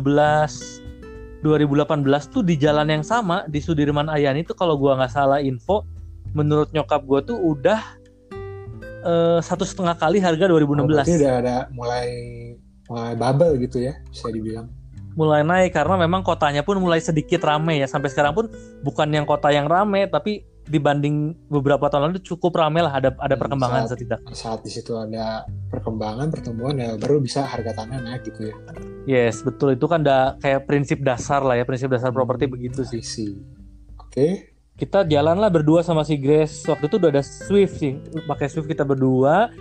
2018 tuh di jalan yang sama di Sudirman Ayani itu kalau gua nggak salah info menurut nyokap gua tuh udah satu setengah kali harga Oh, 2016 berarti udah ada mulai mulai bubble gitu ya, bisa dibilang. mulai naik karena memang kotanya pun mulai sedikit rame ya sampai sekarang pun bukan yang kota yang rame tapi dibanding beberapa tahun lalu cukup rame lah ada ada perkembangan saat- setidaknya Saat di situ ada perkembangan, pertumbuhan ya baru bisa harga tanah naik gitu ya. yes betul itu kan udah kayak prinsip dasar lah ya prinsip dasar properti Hmm, begitu sih I see. Kita jalan lah berdua sama si Grace. Waktu itu udah ada Swift sih. Pakai Swift kita berdua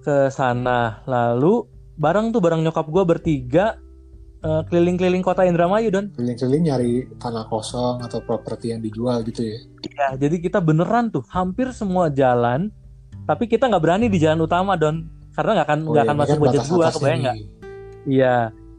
ke sana. Lalu bareng tuh bareng nyokap gua bertiga eh, keliling-keliling kota Indramayu don. Keliling-keliling nyari tanah kosong atau properti yang dijual gitu ya. Ya, jadi kita beneran tuh hampir semua jalan, tapi kita nggak berani di jalan utama don, karena nggak akan Oh nggak iya, akan ini masuk kan budget gua, kebayang nggak? Iya,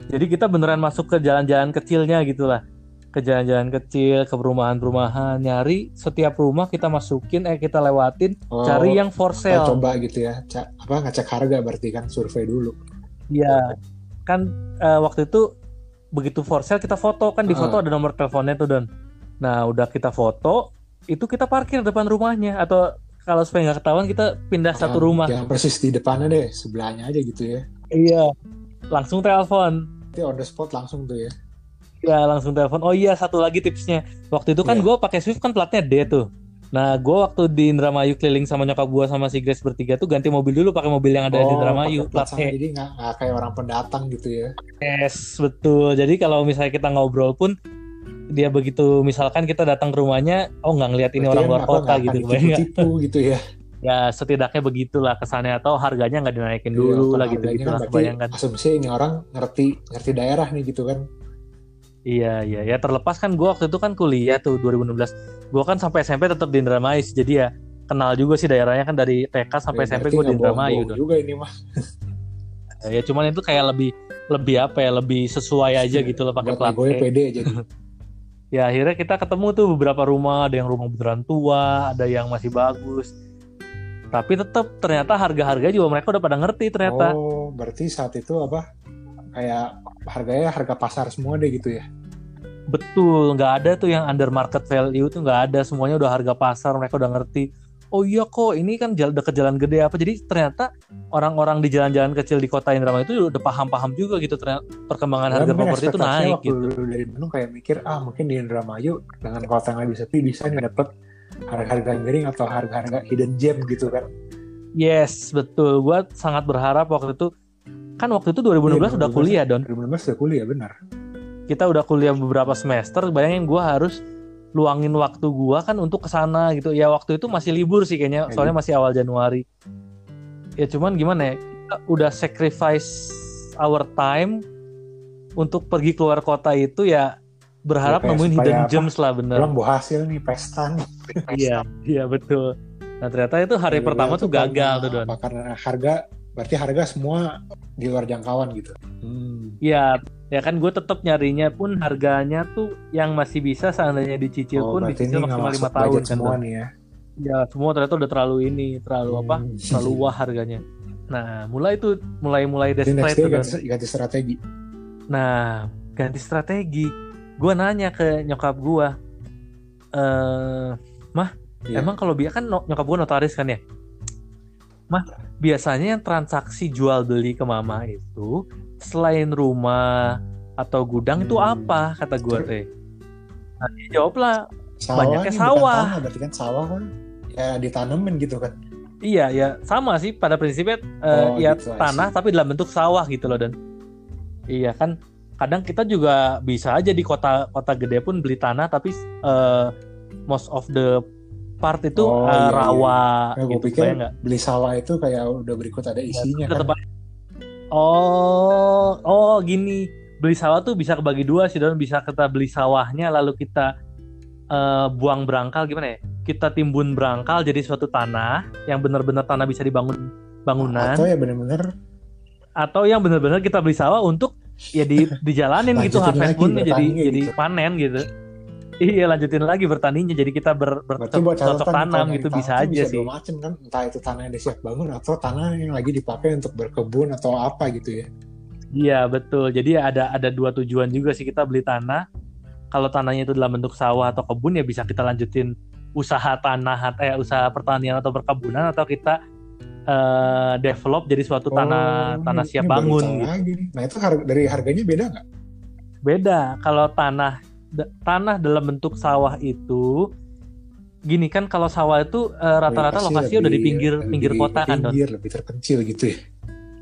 jadi kita beneran masuk ke jalan-jalan kecilnya gitulah, ke jalan-jalan kecil, ke perumahan-perumahan, nyari setiap rumah kita masukin, eh kita lewatin, Oh, cari yang for sale. coba gitu ya. Ca- apa ngecek harga berarti kan survei dulu. Iya, kan eh, waktu itu begitu for sale kita foto kan di foto ada nomor teleponnya tuh don. Nah udah kita foto, itu kita parkir depan rumahnya atau kalau supaya nggak ketahuan kita pindah satu Yang- rumah. Yang persis di depannya deh, sebelahnya aja gitu ya. Iya. Langsung telepon. Nanti on the spot langsung tuh ya. Ya langsung telepon. Oh iya satu lagi tipsnya. Waktu itu kan Iya. gue pakai Swift kan platnya D tuh. Nah gue waktu di Indramayu keliling sama nyokap gue sama si Grace bertiga tuh ganti mobil dulu pakai mobil yang ada di Indramayu Oh, plat E. jadi nggak nggak kayak orang pendatang gitu ya. Yes betul. Jadi kalau misalnya kita ngobrol pun dia begitu misalkan kita datang ke rumahnya, oh nggak ngeliat ini Berarti orang kan luar kota gitu, ditipu-tipu gitu ya. Ya setidaknya begitulah kesannya atau harganya nggak dinaikin Iya, dulu kalau lah gitu harganya gitu kan lah berarti kebayangkan. Asumsi ini orang ngerti ngerti daerah nih gitu kan. Iya iya ya terlepas kan gue waktu itu kan kuliah tuh 2016 gue kan sampai SMP tetap di Indramayu sih. jadi ya kenal juga sih daerahnya kan dari TK sampai Ya, SMP gue di Indramayu juga ini mah. ya cuman itu kayak lebih lebih apa ya lebih sesuai aja gitu loh pakai plat negonya E. pede jadi. [LAUGHS] ya akhirnya kita ketemu tuh beberapa rumah ada yang rumah beneran tua ada yang masih bagus tapi tetap ternyata harga-harga juga mereka udah pada ngerti ternyata Oh, berarti saat itu apa? Kayak harganya harga pasar semua deh gitu ya. betul nggak ada tuh yang under market value tuh nggak ada semuanya udah harga pasar mereka udah ngerti oh iya kok ini kan jalan deket jalan gede apa jadi ternyata orang-orang di jalan-jalan kecil di kota Indramayu itu udah paham-paham juga gitu ternyata perkembangan Ya, harga properti itu naik waktu gitu dari Bandung kayak mikir ah mungkin di Indramayu dengan kota yang lebih sepi bisa nih dapet harga-harga miring atau harga-harga hidden gem gitu kan. yes betul gue sangat berharap waktu itu kan waktu itu 2016 Iya, udah 2016. kuliah don 2016 udah kuliah benar. kita udah kuliah beberapa semester bayangin gue harus luangin waktu gua kan untuk ke sana gitu ya waktu itu masih libur sih kayaknya Ya, soalnya masih awal Januari ya cuman gimana ya kita udah sacrifice our time untuk pergi keluar kota itu ya berharap Ya, nemuin hidden apa? gems lah bener Belum bawa hasil nih pesta nih. iya iya betul nah ternyata itu hari Iya, pertama itu tuh gagal tuh don? Karena harga berarti harga semua di luar jangkauan gitu. Hmm. Iya, ya kan gue tetap nyarinya pun harganya tuh yang masih bisa seandainya dicicil Oh, pun dicicil maksimal lima tahun kan semua nih ya. ya semua ternyata udah terlalu ini terlalu apa Hmm. terlalu wah harganya nah mulai itu mulai mulai Jadi next desperate tuh, Don. ganti, ganti strategi. Nah, ganti strategi. Gue nanya ke nyokap gue, eh, mah, Iya. emang kalau biasa kan nyokap gue notaris kan ya? Mah, biasanya yang transaksi jual beli ke mama itu selain rumah atau gudang itu Hmm. apa? Kata gue teh. Nah, dia jawab lah, Sawah Banyaknya sawah. tanah, berarti kan sawah kan ya ditanemin gitu kan. iya ya sama sih pada prinsipnya eh, Oh, ya gitu, tanah tapi dalam bentuk sawah gitu loh dan iya kan kadang kita juga bisa aja di kota kota gede pun beli tanah tapi eh, most of the part itu Oh, eh, iya, iya. rawa Nah, gue gitu pikir nggak? beli sawah itu kayak udah berikut ada isinya Tetep kan. oh oh gini beli sawah tuh bisa kebagi dua sih don bisa kita beli sawahnya lalu kita eh, buang berangkal gimana ya kita timbun berangkal jadi suatu tanah yang benar-benar tanah bisa dibangun bangunan Atau ya bener-bener atau yang benar-benar kita beli sawah untuk ya di dijalanin gitu harvest lagi moonnya jadi bertaninya jadi gitu. panen gitu iya lanjutin lagi bertaninya jadi kita ber, buat bercocok tanam gitu bisa tanah aja sih. dua macam kan. Entah itu tanah yang udah siap bangun atau tanah yang lagi dipakai untuk berkebun atau apa gitu ya. Iya betul. Jadi ada ada dua tujuan juga sih kita beli tanah. Kalau tanahnya itu dalam bentuk sawah atau kebun ya bisa kita lanjutin usaha tanah eh usaha pertanian atau perkebunan atau kita eh, develop jadi suatu tanah Oh, tanah ini- siap bangun gitu. lagi nah itu har- dari harganya beda nggak? Beda. Kalau tanah tanah dalam bentuk sawah itu gini kan kalau sawah itu eh, rata-rata lokasinya udah di lebih- pinggir lebih pinggir kota kan Don. pinggir, lebih terpencil gitu ya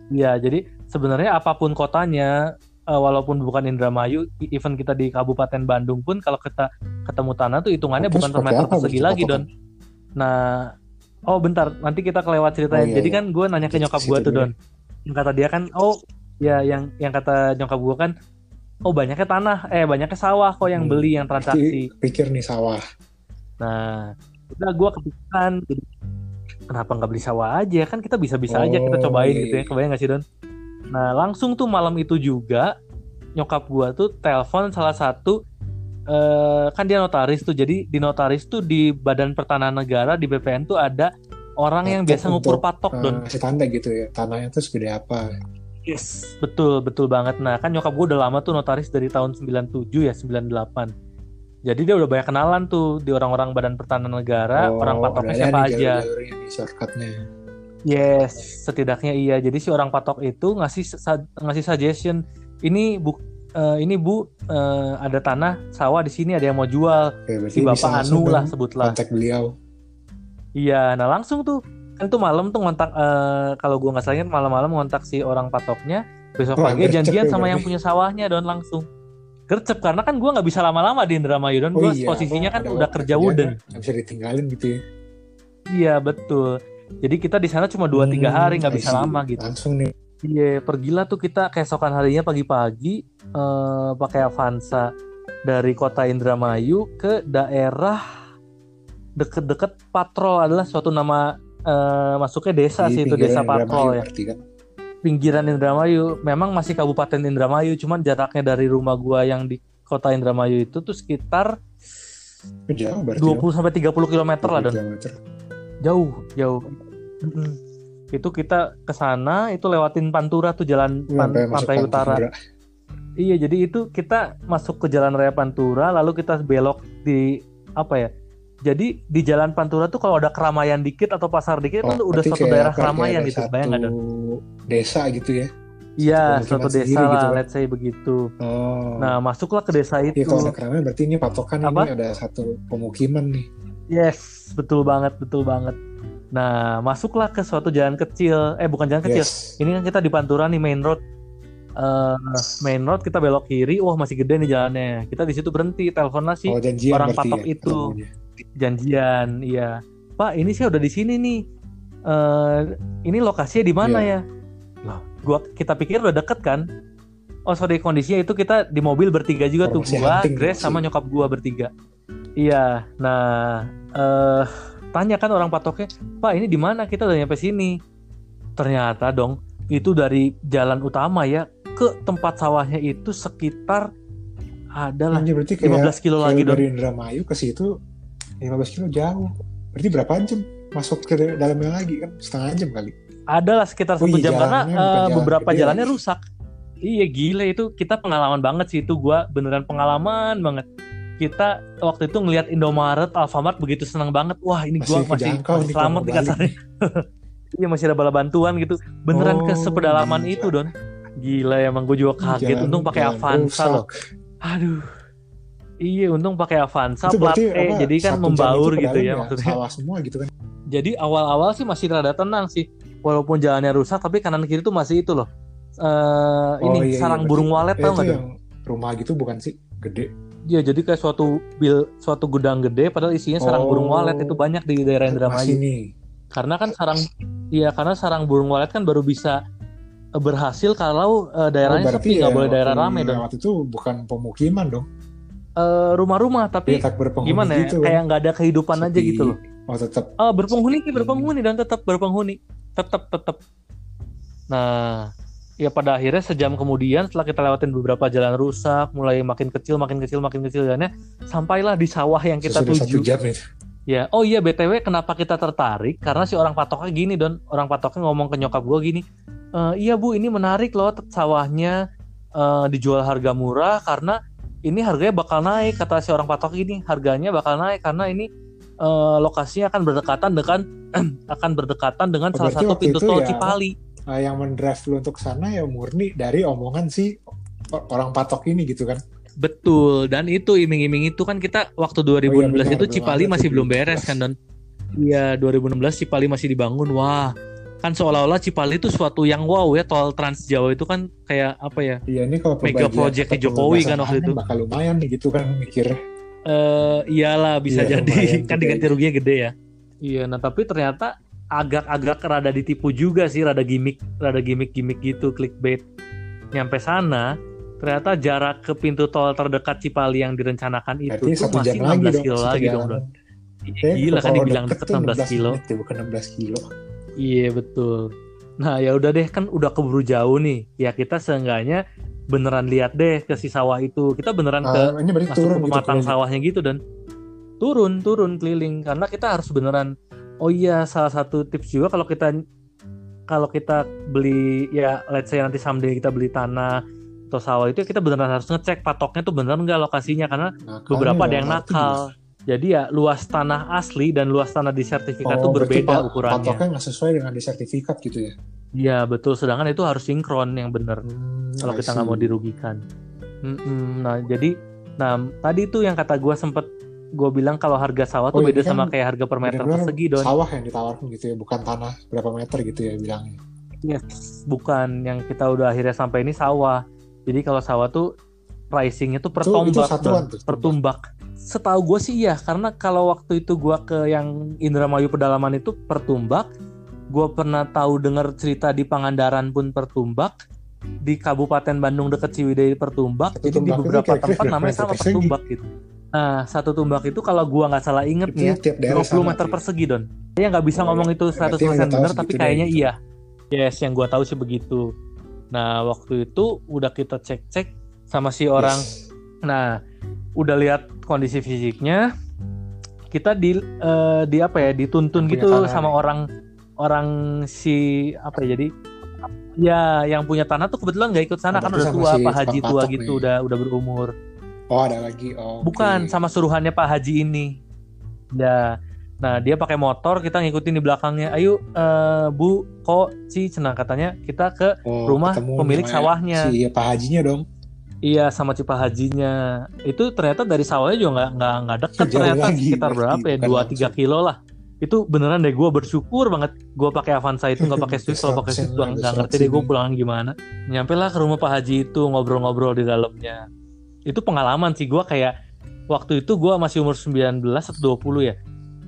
Iya, jadi sebenarnya apa pun kotanya eh, walaupun bukan Indramayu, even kita di Kabupaten Bandung pun kalau kita ketemu tanah tuh hitungannya Terus bukan per meter persegi lagi? Don. Nah, oh bentar, nanti kita kelewat ceritanya. Oh, iya, jadi iya. kan gue nanya ke nyokap gue tuh, Don. Yang kata dia kan, oh ya yang yang kata nyokap gue kan, oh banyaknya tanah, eh banyaknya sawah kok yang Hmm, beli yang transaksi. Pikir nih sawah Nah, udah gue kepikiran, kenapa nggak beli sawah aja? Kan kita bisa-bisa aja kita Oh, cobain iya, gitu ya, iya. kebayang nggak sih Don? Nah, langsung tuh malam itu juga nyokap gue tuh telepon salah satu eh, kan dia notaris tuh, jadi di notaris tuh di Badan Pertanahan Negara di BPN tuh ada orang yang biasa ngukur untuk, patok Don. Eh, kasih tanda gitu ya tanahnya tuh segede apa Yes, betul betul banget. Nah, kan nyokap gue udah lama tuh notaris dari tahun 97 ya, 98. Jadi dia udah banyak kenalan tuh di orang-orang Badan Pertanahan Negara, Oh, orang patoknya siapa nih aja. nih, shortcutnya Yes, setidaknya iya. Jadi si orang patok itu ngasih ngasih suggestion. Ini bu, eh, ini bu eh, ada tanah sawah di sini ada yang mau jual. Oke, Si bapak Anu lah sebutlah. kontak beliau Iya, nah langsung tuh kan tuh malam tuh ngontak eh, kalau gua nggak salah ingat malam-malam ngontak si orang patoknya. Besok Wah, pagi gercep janjian ya sama yang punya sawahnya don langsung. Gercep karena kan gua nggak bisa lama-lama di Indramayu don. Gua iya, posisinya kan udah kerja wooden. nggak bisa ditinggalin gitu ya Iya betul. Jadi kita di sana cuma 2-3 Hmm, hari nggak I bisa lama gitu. langsung nih Iya, pergilah tuh kita keesokan harinya pagi-pagi eh, pakai Avanza dari kota Indramayu ke daerah deket-deket Patrol adalah suatu nama eh, masuknya desa di sih itu desa Patrol ya. kan Pinggiran Indramayu. Memang masih Kabupaten Indramayu, cuman jaraknya dari rumah gua yang di kota Indramayu itu tuh sekitar jauh berarti 20 sampai 30 km lah dan kilometer jauh, jauh. Mm-mm. Itu kita ke sana itu lewatin Pantura tuh jalan pan- pantai utara. Pantura. Iya, jadi itu kita masuk ke Jalan Raya Pantura, lalu kita belok di apa ya? Jadi di Jalan Pantura tuh kalau ada keramaian dikit atau pasar dikit Oh, itu udah suatu kayak daerah keramaian ada gitu, bayang satu desa gitu ya Iya, suatu desa sendiri gitu lah, kan. let's say begitu. oh Nah, masuklah ke desa Iya itu. kalau ada keramaian berarti ini patokan Apa? ini ada satu pemukiman nih Yes, betul banget, betul banget. Nah, masuklah ke suatu jalan kecil. Eh, bukan jalan kecil. yes Ini kan kita di Pantura nih main road. Eh, main road kita belok kiri, wah masih gede nih jalannya. Kita di situ berhenti, teleponlah si oh orang patok ya, itu. ketemunya. Janjian iya. Pak ini saya udah di sini nih. Eh ini lokasinya di mana Iya. ya? Loh gua kita pikir udah deket kan? Oh sorry kondisinya itu kita di mobil bertiga juga tuh. Formasi gua hunting Grace sama nyokap gua bertiga. Iya nah eh tanya kan orang patoknya pak ini di mana? Kita udah nyampe sini. Ternyata dong itu dari jalan utama ya ke tempat sawahnya itu sekitar adalah Anjir, berarti kayak 15 kilo lagi dari Indramayu ke situ 15 kilo jauh. Berarti berapa jam masuk ke dalamnya lagi kan setengah jam kali. Adalah sekitar Oh satu iya, jam karena jalan beberapa gede jalannya lagi. rusak. Iya gila itu kita pengalaman banget sih itu gua beneran pengalaman banget. Kita waktu itu ngelihat Indomaret, Alfamart begitu senang banget. Wah ini gua Masih masih, masih selamat balik kasarnya. [LAUGHS] Iya masih ada bala bantuan gitu. Beneran ke Oh, sepedalaman gila. itu Don. Gila emang gue juga kaget. Jalan- Untung pakai Avanza rusak. loh. Aduh. Iya untung pakai Avanza Itu plat E jadi kan membaur itu ke gitu dalam ya maksudnya. Sawah semua gitu kan. Jadi awal-awal sih masih rada tenang sih. Walaupun jalannya rusak tapi kanan kiri tuh masih itu loh. Eh ini Oh, iya, iya, sarang berarti- burung walet tau nggak? Rumah gitu bukan sih? Gede. Iya jadi kayak suatu bil suatu gudang gede padahal isinya sarang Oh. burung walet itu banyak di daerah Indramayu. nih. Karena kan sarang iya karena sarang burung walet kan baru bisa eh, berhasil kalau eh, daerahnya Oh, sepi nggak ya boleh daerah waktu ramai dong. lewat itu bukan pemukiman dong. Eh, rumah-rumah tapi berpenghuni gimana ya gitu kayak nggak ada kehidupan aja Sepi. gitu loh. Oh tetap. Ah berpenghuni sih berpenghuni dan tetap berpenghuni tetap tetap. Nah ya pada akhirnya sejam kemudian setelah kita lewatin beberapa jalan rusak mulai makin kecil makin kecil makin kecil jalannya sampailah di sawah yang kita Sudah satu tuju. jam itu. Ya, oh iya BTW kenapa kita tertarik? Karena si orang patoknya gini Don, orang patoknya ngomong ke nyokap gua gini, "E, iya bu ini menarik loh sawahnya eh, dijual harga murah karena ini harganya bakal naik kata si orang patok ini harganya bakal naik karena ini eh, lokasinya akan berdekatan dengan [CLEARS THROAT] akan berdekatan dengan Oh, salah satu pintu tol ya, Cipali. Nah, yang mendrive lu untuk sana ya murni dari omongan si orang patok ini gitu kan. Betul, dan itu iming-iming itu kan kita waktu 2016 Oh iya, benar, itu Cipali masih belum beres 2016. kan Don. Iya, 2016 Cipali masih dibangun. Wah, kan seolah-olah Cipali itu suatu yang wow ya, tol Trans Jawa itu kan kayak apa ya? Iya ini kalau Mega project Jokowi kan waktu itu. bakal lumayan nih gitu kan mikir. Eh, iyalah bisa Iya, jadi [LAUGHS] kan diganti ruginya gede ya. Iya, nah tapi ternyata agak-agak rada ditipu juga sih, rada gimmick, rada gimmick-gimmick gitu, clickbait. Nyampe sana, ternyata jarak ke pintu tol terdekat Cipali yang direncanakan itu tuh satu masih jam lagi 16 dong. kilo lagi dong. Don. Gila kan dibilang deket deket tuh 16 kilo. menit ya, bukan 16 kilo. Iya betul. Nah ya udah deh kan udah keburu jauh nih. Ya kita seenggaknya beneran lihat deh ke si sawah itu. Kita beneran ke Ah, masuk turun ke gitu. pematang keliling. sawahnya gitu dan turun turun keliling karena kita harus beneran. Oh iya salah satu tips juga kalau kita kalau kita beli ya let's say nanti someday kita beli tanah atau sawah itu kita beneran harus ngecek patoknya tuh bener nggak lokasinya karena Nakalnya beberapa ada yang nakal. Jadi ya luas tanah asli dan luas tanah di sertifikat tuh Oh, berbeda ukurannya. Patoknya nggak sesuai dengan di sertifikat gitu ya. Iya betul, sedangkan itu harus sinkron yang bener Hmm, kalau kita nggak mau dirugikan. Mm-mm, Nah jadi, nah tadi tuh yang kata gue sempet gue bilang kalau harga sawah tuh Oh, ini beda kan sama kayak harga per meter persegi don. Sawah yang ditawarkan gitu ya, bukan tanah berapa meter gitu ya bilangnya. Yes, bukan yang kita udah akhirnya sampai ini sawah. Jadi kalau sawah tuh pricingnya tuh per Itu- itu tombak, satuan tuh, per tumbak. Setahu gue sih iya, karena kalau waktu itu gue ke yang Indramayu pedalaman itu per tumbak. Gue pernah tahu dengar cerita di Pangandaran pun per tumbak. Di Kabupaten Bandung deket Ciwidey per tumbak. Satu Jadi di itu beberapa kira-kira tempat berapa namanya sama per persegi? tumbak gitu. Nah, satu tumbak itu kalau gua nggak salah inget Itu nih ya, tiap daerah 20 sama meter ya. persegi don. Dia nggak bisa Oh, ngomong iya. itu Berarti 100% nggak tahu benar, tapi kayaknya gitu. iya. Yes, yang gua tahu sih begitu. Nah, waktu itu udah kita cek-cek sama si orang. Yes. Nah, udah lihat kondisi fisiknya. Kita di eh, di apa ya, dituntun Punya gitu tanah sama nih. orang orang si apa ya jadi ya yang punya tanah tuh kebetulan nggak ikut sana Oh, kan udah tua si Pak Haji tua gitu nih. udah udah berumur Oh ada lagi. Oh, Bukan sama suruhannya Pak Haji ini. Ya. Nah, dia pakai motor, kita ngikutin di belakangnya. Ayo eh, Bu, kok Ci cenah katanya kita ke Oh, rumah pemilik sawahnya. Si Pak Hajinya dong. Iya, sama si Pak Hajinya. Itu ternyata dari sawahnya juga nggak nggak nggak dekat Jauh ternyata lagi, sekitar berapa ya? bukan 2 langsung. 3 kilo lah. Itu beneran deh gue bersyukur banget gue pakai Avanza itu nggak pakai Swift kalau pakai Swift gue nggak ngerti deh gue pulang gimana. Nyampe lah ke rumah Pak Haji itu ngobrol-ngobrol di dalamnya. Itu pengalaman sih gue kayak waktu itu gue masih umur 19 atau 20 ya.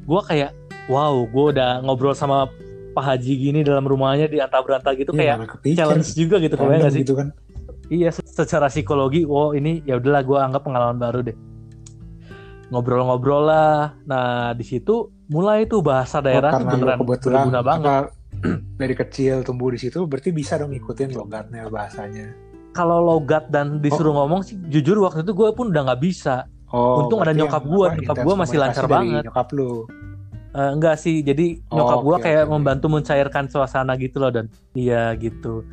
Gue kayak wow gue udah ngobrol sama Pak Haji gini dalam rumahnya di antah-berantah gitu Iya, kayak challenge juga gitu kebayang gak sih? gitu kan. Iya, se- secara psikologi, wow ini ya udahlah gue anggap pengalaman baru deh. Ngobrol-ngobrol lah. Nah di situ mulai tuh bahasa daerah oh, karena kebetulan berguna banget. apa, [CLEARS THROAT] dari kecil tumbuh di situ berarti bisa dong ngikutin logatnya bahasanya. kalau logat dan disuruh Oh. ngomong sih jujur waktu itu gue pun udah nggak bisa Oh, Untung ada nyokap apa, nyokap gua masih lancar banget. Nyokap lu. Eh, enggak sih jadi Oh, nyokap gue oke, kayak oke. membantu mencairkan suasana gitu loh dan iya gitu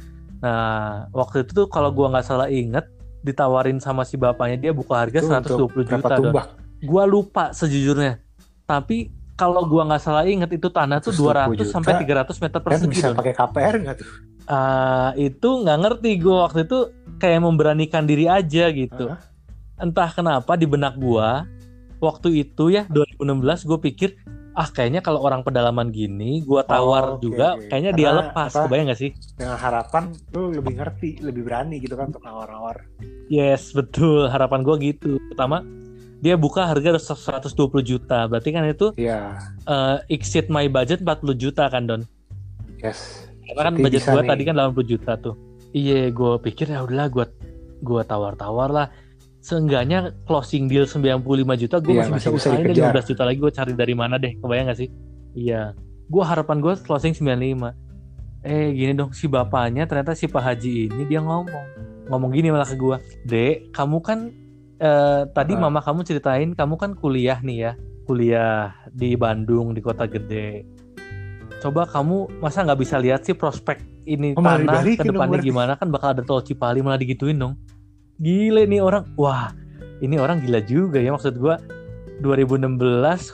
nah waktu itu tuh kalau gue nggak salah inget ditawarin sama si bapaknya dia buka harga Itu 120 untuk berapa juta tumbak? gue lupa sejujurnya tapi kalau gua nggak salah inget itu tanah tuh 200 120 juta, sampai 300 meter Kan persegi bisa Don. pakai KPR nggak tuh? Ah, itu nggak ngerti gue waktu itu kayak memberanikan diri aja gitu. Entah kenapa di benak gua waktu itu ya 2016 gue pikir ah kayaknya kalau orang pedalaman gini gua tawar Oh, oke, juga oke. kayaknya dia Karena lepas apa? kebayang gak sih? Dengan harapan lu lebih ngerti, lebih berani gitu kan untuk nawar-nawar. Yes betul harapan gua gitu. Pertama dia buka harga 120 juta berarti kan itu Iya, eh, exceed my budget 40 juta kan Don? yes. Karena kan budget nih. tadi kan 80 juta tuh. Iya, gue pikir ya udahlah gua gua tawar-tawar lah. Seenggaknya closing deal 95 juta gue Iya, masih bisa masih bisa usahain deh dikejar. 15 juta lagi gue cari dari mana deh. Kebayang gak sih? Iya. Gua harapan gue closing 95. Eh gini dong si bapaknya ternyata si Pak Haji ini dia ngomong. Ngomong gini malah ke gua. "Dek, kamu kan eh, tadi Ah. mama kamu ceritain kamu kan kuliah nih ya. Kuliah di Bandung di kota gede coba kamu masa nggak bisa lihat sih prospek ini Oh, tanah ke depannya gimana kan bakal ada tol Cipali malah digituin dong gile nih orang. Wah ini orang gila juga ya maksud gua. 2016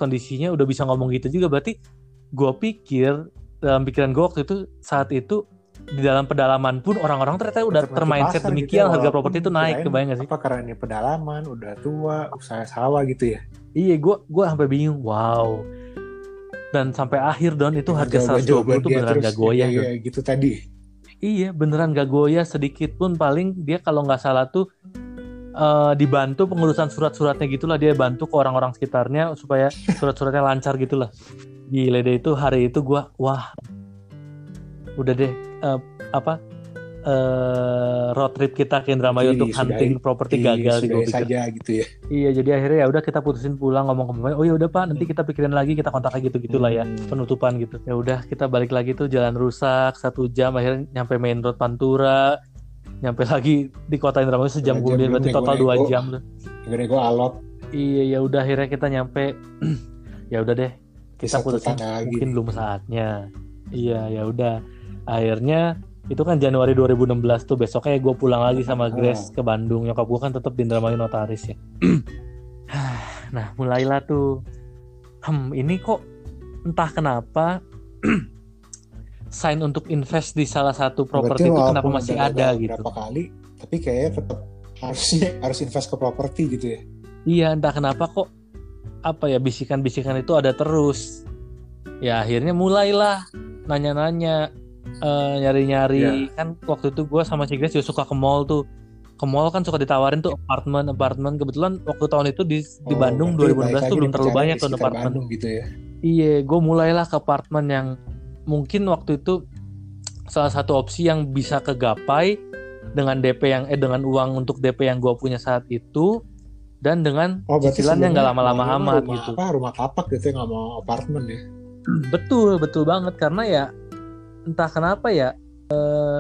kondisinya udah bisa ngomong gitu juga. Berarti gua pikir dalam pikiran gua waktu itu saat itu di dalam pedalaman pun orang-orang ternyata udah termindset pasar demikian gitu ya, harga properti itu naik kebayang gak sih? Apa karena ini pedalaman, udah tua, usaha sawah gitu ya? iya gua gua sampai bingung wow. Dan sampai akhir don itu harga 120 Jawaban-jawaban tuh dia beneran gak goyah ya, ya, gitu tadi. Iya beneran gak goyah sedikit pun. Paling dia kalau nggak salah tuh eh, dibantu pengurusan surat-suratnya gitulah dia bantu ke orang-orang sekitarnya supaya surat-suratnya lancar gitulah. Gile deh itu hari itu gua wah. Udah deh eh, apa eh, road trip kita ke Indramayu Jadi untuk hunting properti gagal di pikir. saja gitu ya. Iya jadi akhirnya ya udah kita putusin pulang ngomong ke. Oh ya udah pak nanti kita pikirin lagi kita kontak lagi gitu gitulah ya Hmm. penutupan gitu. Ya udah kita balik lagi tuh jalan rusak satu jam akhirnya nyampe main road Pantura nyampe lagi di kota Indramayu sejam kemudian berarti total dua jam tuh. Gue alot, Iya ya udah akhirnya kita nyampe [CLEARS THROAT] ya udah deh kita putusin lagi. mungkin belum saatnya. Iya ya udah akhirnya itu kan Januari 2016 tuh besoknya gue pulang lagi sama Ah. Grace ke Bandung. Nyokap gue kan tetap di Indramayu notaris ya. [CLEARS THROAT] Nah mulailah tuh. Hmm ini kok entah kenapa [CLEARS THROAT] sign untuk invest di salah satu properti itu kenapa masih ada gagal gitu? Berapa kali, tapi kayaknya tetap harusnya [LAUGHS] harus invest ke properti gitu ya. iya entah kenapa kok apa ya bisikan-bisikan itu ada terus. Ya akhirnya mulailah nanya-nanya eh, nyari-nyari. Kan waktu itu gue sama si Grace juga suka ke mall tuh. Ke mall kan suka ditawarin tuh apartemen apartemen kebetulan waktu tahun itu di di Oh, Bandung berarti 2016 tuh belum terlalu banyak tuh apartemen Bandung gitu ya. iya gue mulailah ke apartemen yang mungkin waktu itu salah satu opsi yang bisa kegapai dengan DP yang eh dengan uang untuk DP yang gue punya saat itu dan dengan Oh, cicilan yang nggak lama-lama amat rumah gitu. Apa, rumah tapak gitu ya, nggak mau apartemen ya. betul betul banget. Karena ya entah kenapa ya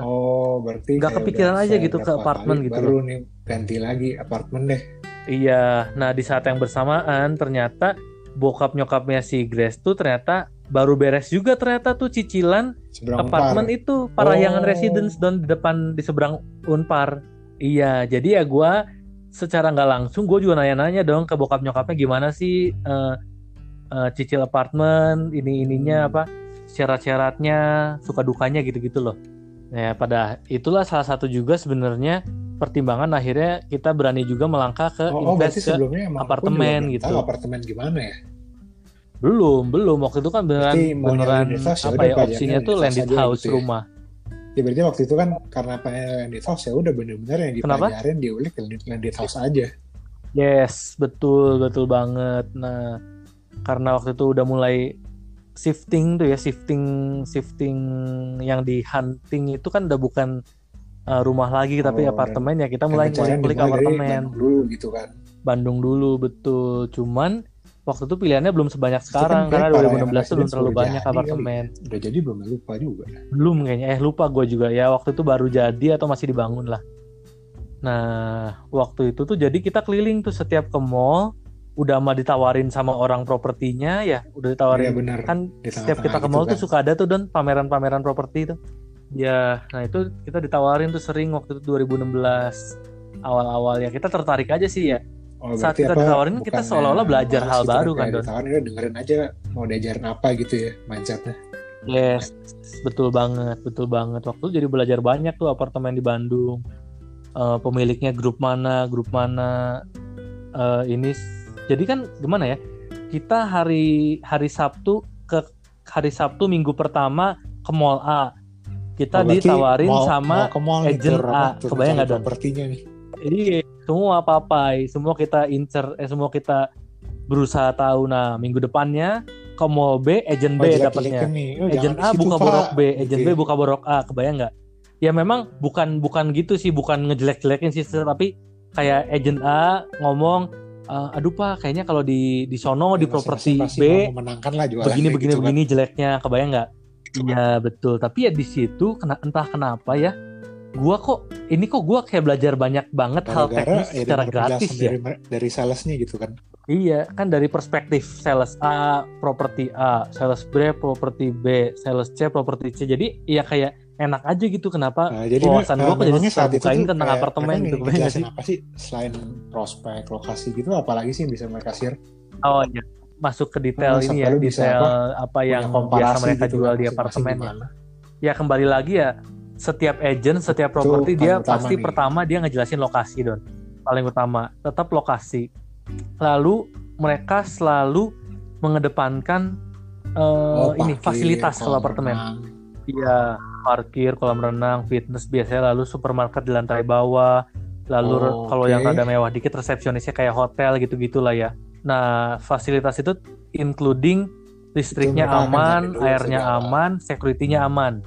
Oh, berarti Nggak kepikiran aja gitu ke apartemen gitu Baru nih ganti lagi apartemen deh. Iya, nah di saat yang bersamaan ternyata bokap nyokapnya si Grace tuh ternyata baru beres juga ternyata tuh cicilan Seberang apartemen Unpar. itu Parahyangan Oh. Residence dan di depan di seberang Unpar. Iya, jadi ya gua secara nggak langsung gue juga nanya-nanya dong ke bokap nyokapnya gimana sih eh, eh, cicil apartemen ini ininya Hmm. apa syarat-syaratnya suka dukanya gitu-gitu loh. Nah, pada itulah salah satu juga sebenarnya pertimbangan akhirnya kita berani juga melangkah ke Oh, oh, invest ke emang aku apartemen gitu. Tahu apartemen gimana ya? belum belum waktu itu kan beneran Berarti beneran ya apa ya opsinya tuh landed house gitu ya. rumah Ya berarti waktu itu kan karena pengen landed house ya udah bener-bener yang dipelajarin diulik landed, landed house aja. yes betul betul banget nah karena waktu itu udah mulai shifting tuh ya shifting shifting yang di hunting itu kan udah bukan uh, rumah lagi tapi Oh, apartemen ya. Kita mulai dari apartemen. Bandung dulu gitu kan. Bandung dulu betul. Cuman waktu itu pilihannya belum sebanyak Itu kan sekarang karena Parahyangan 2016 tuh belum Residence terlalu banyak jadi kali. apartemen. Udah jadi belum lupa juga. belum kayaknya. Eh lupa gue juga ya. Waktu itu baru jadi atau masih dibangun lah. Nah, waktu itu tuh jadi kita keliling tuh setiap ke mall, udah mah ditawarin sama orang propertinya ya, udah ditawarin. Iya benar. Kan Di setiap kita ke gitu mall kan. tuh suka ada tuh don pameran-pameran properti tuh. Ya, nah itu kita ditawarin tuh sering waktu itu 2016 awal-awal ya kita tertarik aja sih ya. Oh, saat kita apa, ditawarin, kita seolah-olah belajar hal gitu baru kan, Don? Ditawarin udah dengerin aja mau diajarin apa gitu ya mindsetnya. Yes, betul banget, betul banget. Waktu itu jadi belajar banyak tuh apartemen di Bandung. Eh, pemiliknya grup mana, grup mana. Eh, ini, jadi kan gimana ya? Kita hari hari Sabtu ke hari Sabtu minggu pertama ke Mall A. Kita Oh, ditawarin mau- sama mau ke mall agent A. apa, Kebayang nggak, Don? Propertinya nih. Iya, semua papai, semua kita incer, eh semua kita berusaha tahu. Nah, minggu depannya ke Mall B, agent Oh, B jelek-jelekin dapatnya. Oh, agent A buka Pak. borok B, agent Gitu B buka borok A, kebayang nggak? Ya memang bukan bukan gitu sih, bukan ngejelek-jelekin sih, tapi kayak agent A ngomong, "Eh, aduh pak, kayaknya kalau di di sono di Ya, properti masing-masing B memenangkan lah jualannya begini begini gitu kan. begini jeleknya, kebayang nggak? Iya betul, tapi ya di situ kena entah kenapa ya, gua kok ini kok gua kayak belajar banyak banget hal Gara-gara teknis ya secara gratis ya. dari, dari salesnya gitu kan. Iya, kan dari perspektif sales A, properti A, sales B, properti B, sales C, properti C. Jadi ya kayak enak aja gitu kenapa Nah, jadi wawasan eh, gua kok jadi saat itu terbukain tuh tentang kayak apartemen mereka gitu. sih? apa sih selain prospek lokasi gitu apalagi sih yang bisa mereka share Oh iya, masuk ke detail Nah, ini ya, detail apa, apa yang biasa mereka gitu jual di apartemen ya. Ya kembali lagi ya, setiap agent, setiap properti dia pasti nih. pertama dia ngejelasin lokasi don, paling utama, tetap lokasi. Lalu mereka selalu mengedepankan eh, Oh, ini fasilitas kalau apartemen. Iya, parkir, kolam renang, fitness biasanya lalu supermarket di lantai bawah. Lalu Oh, kalau yang rada mewah dikit resepsionisnya kayak hotel gitu-gitulah ya. Nah, fasilitas itu including listriknya akan aman, airnya segala. aman, security-nya aman.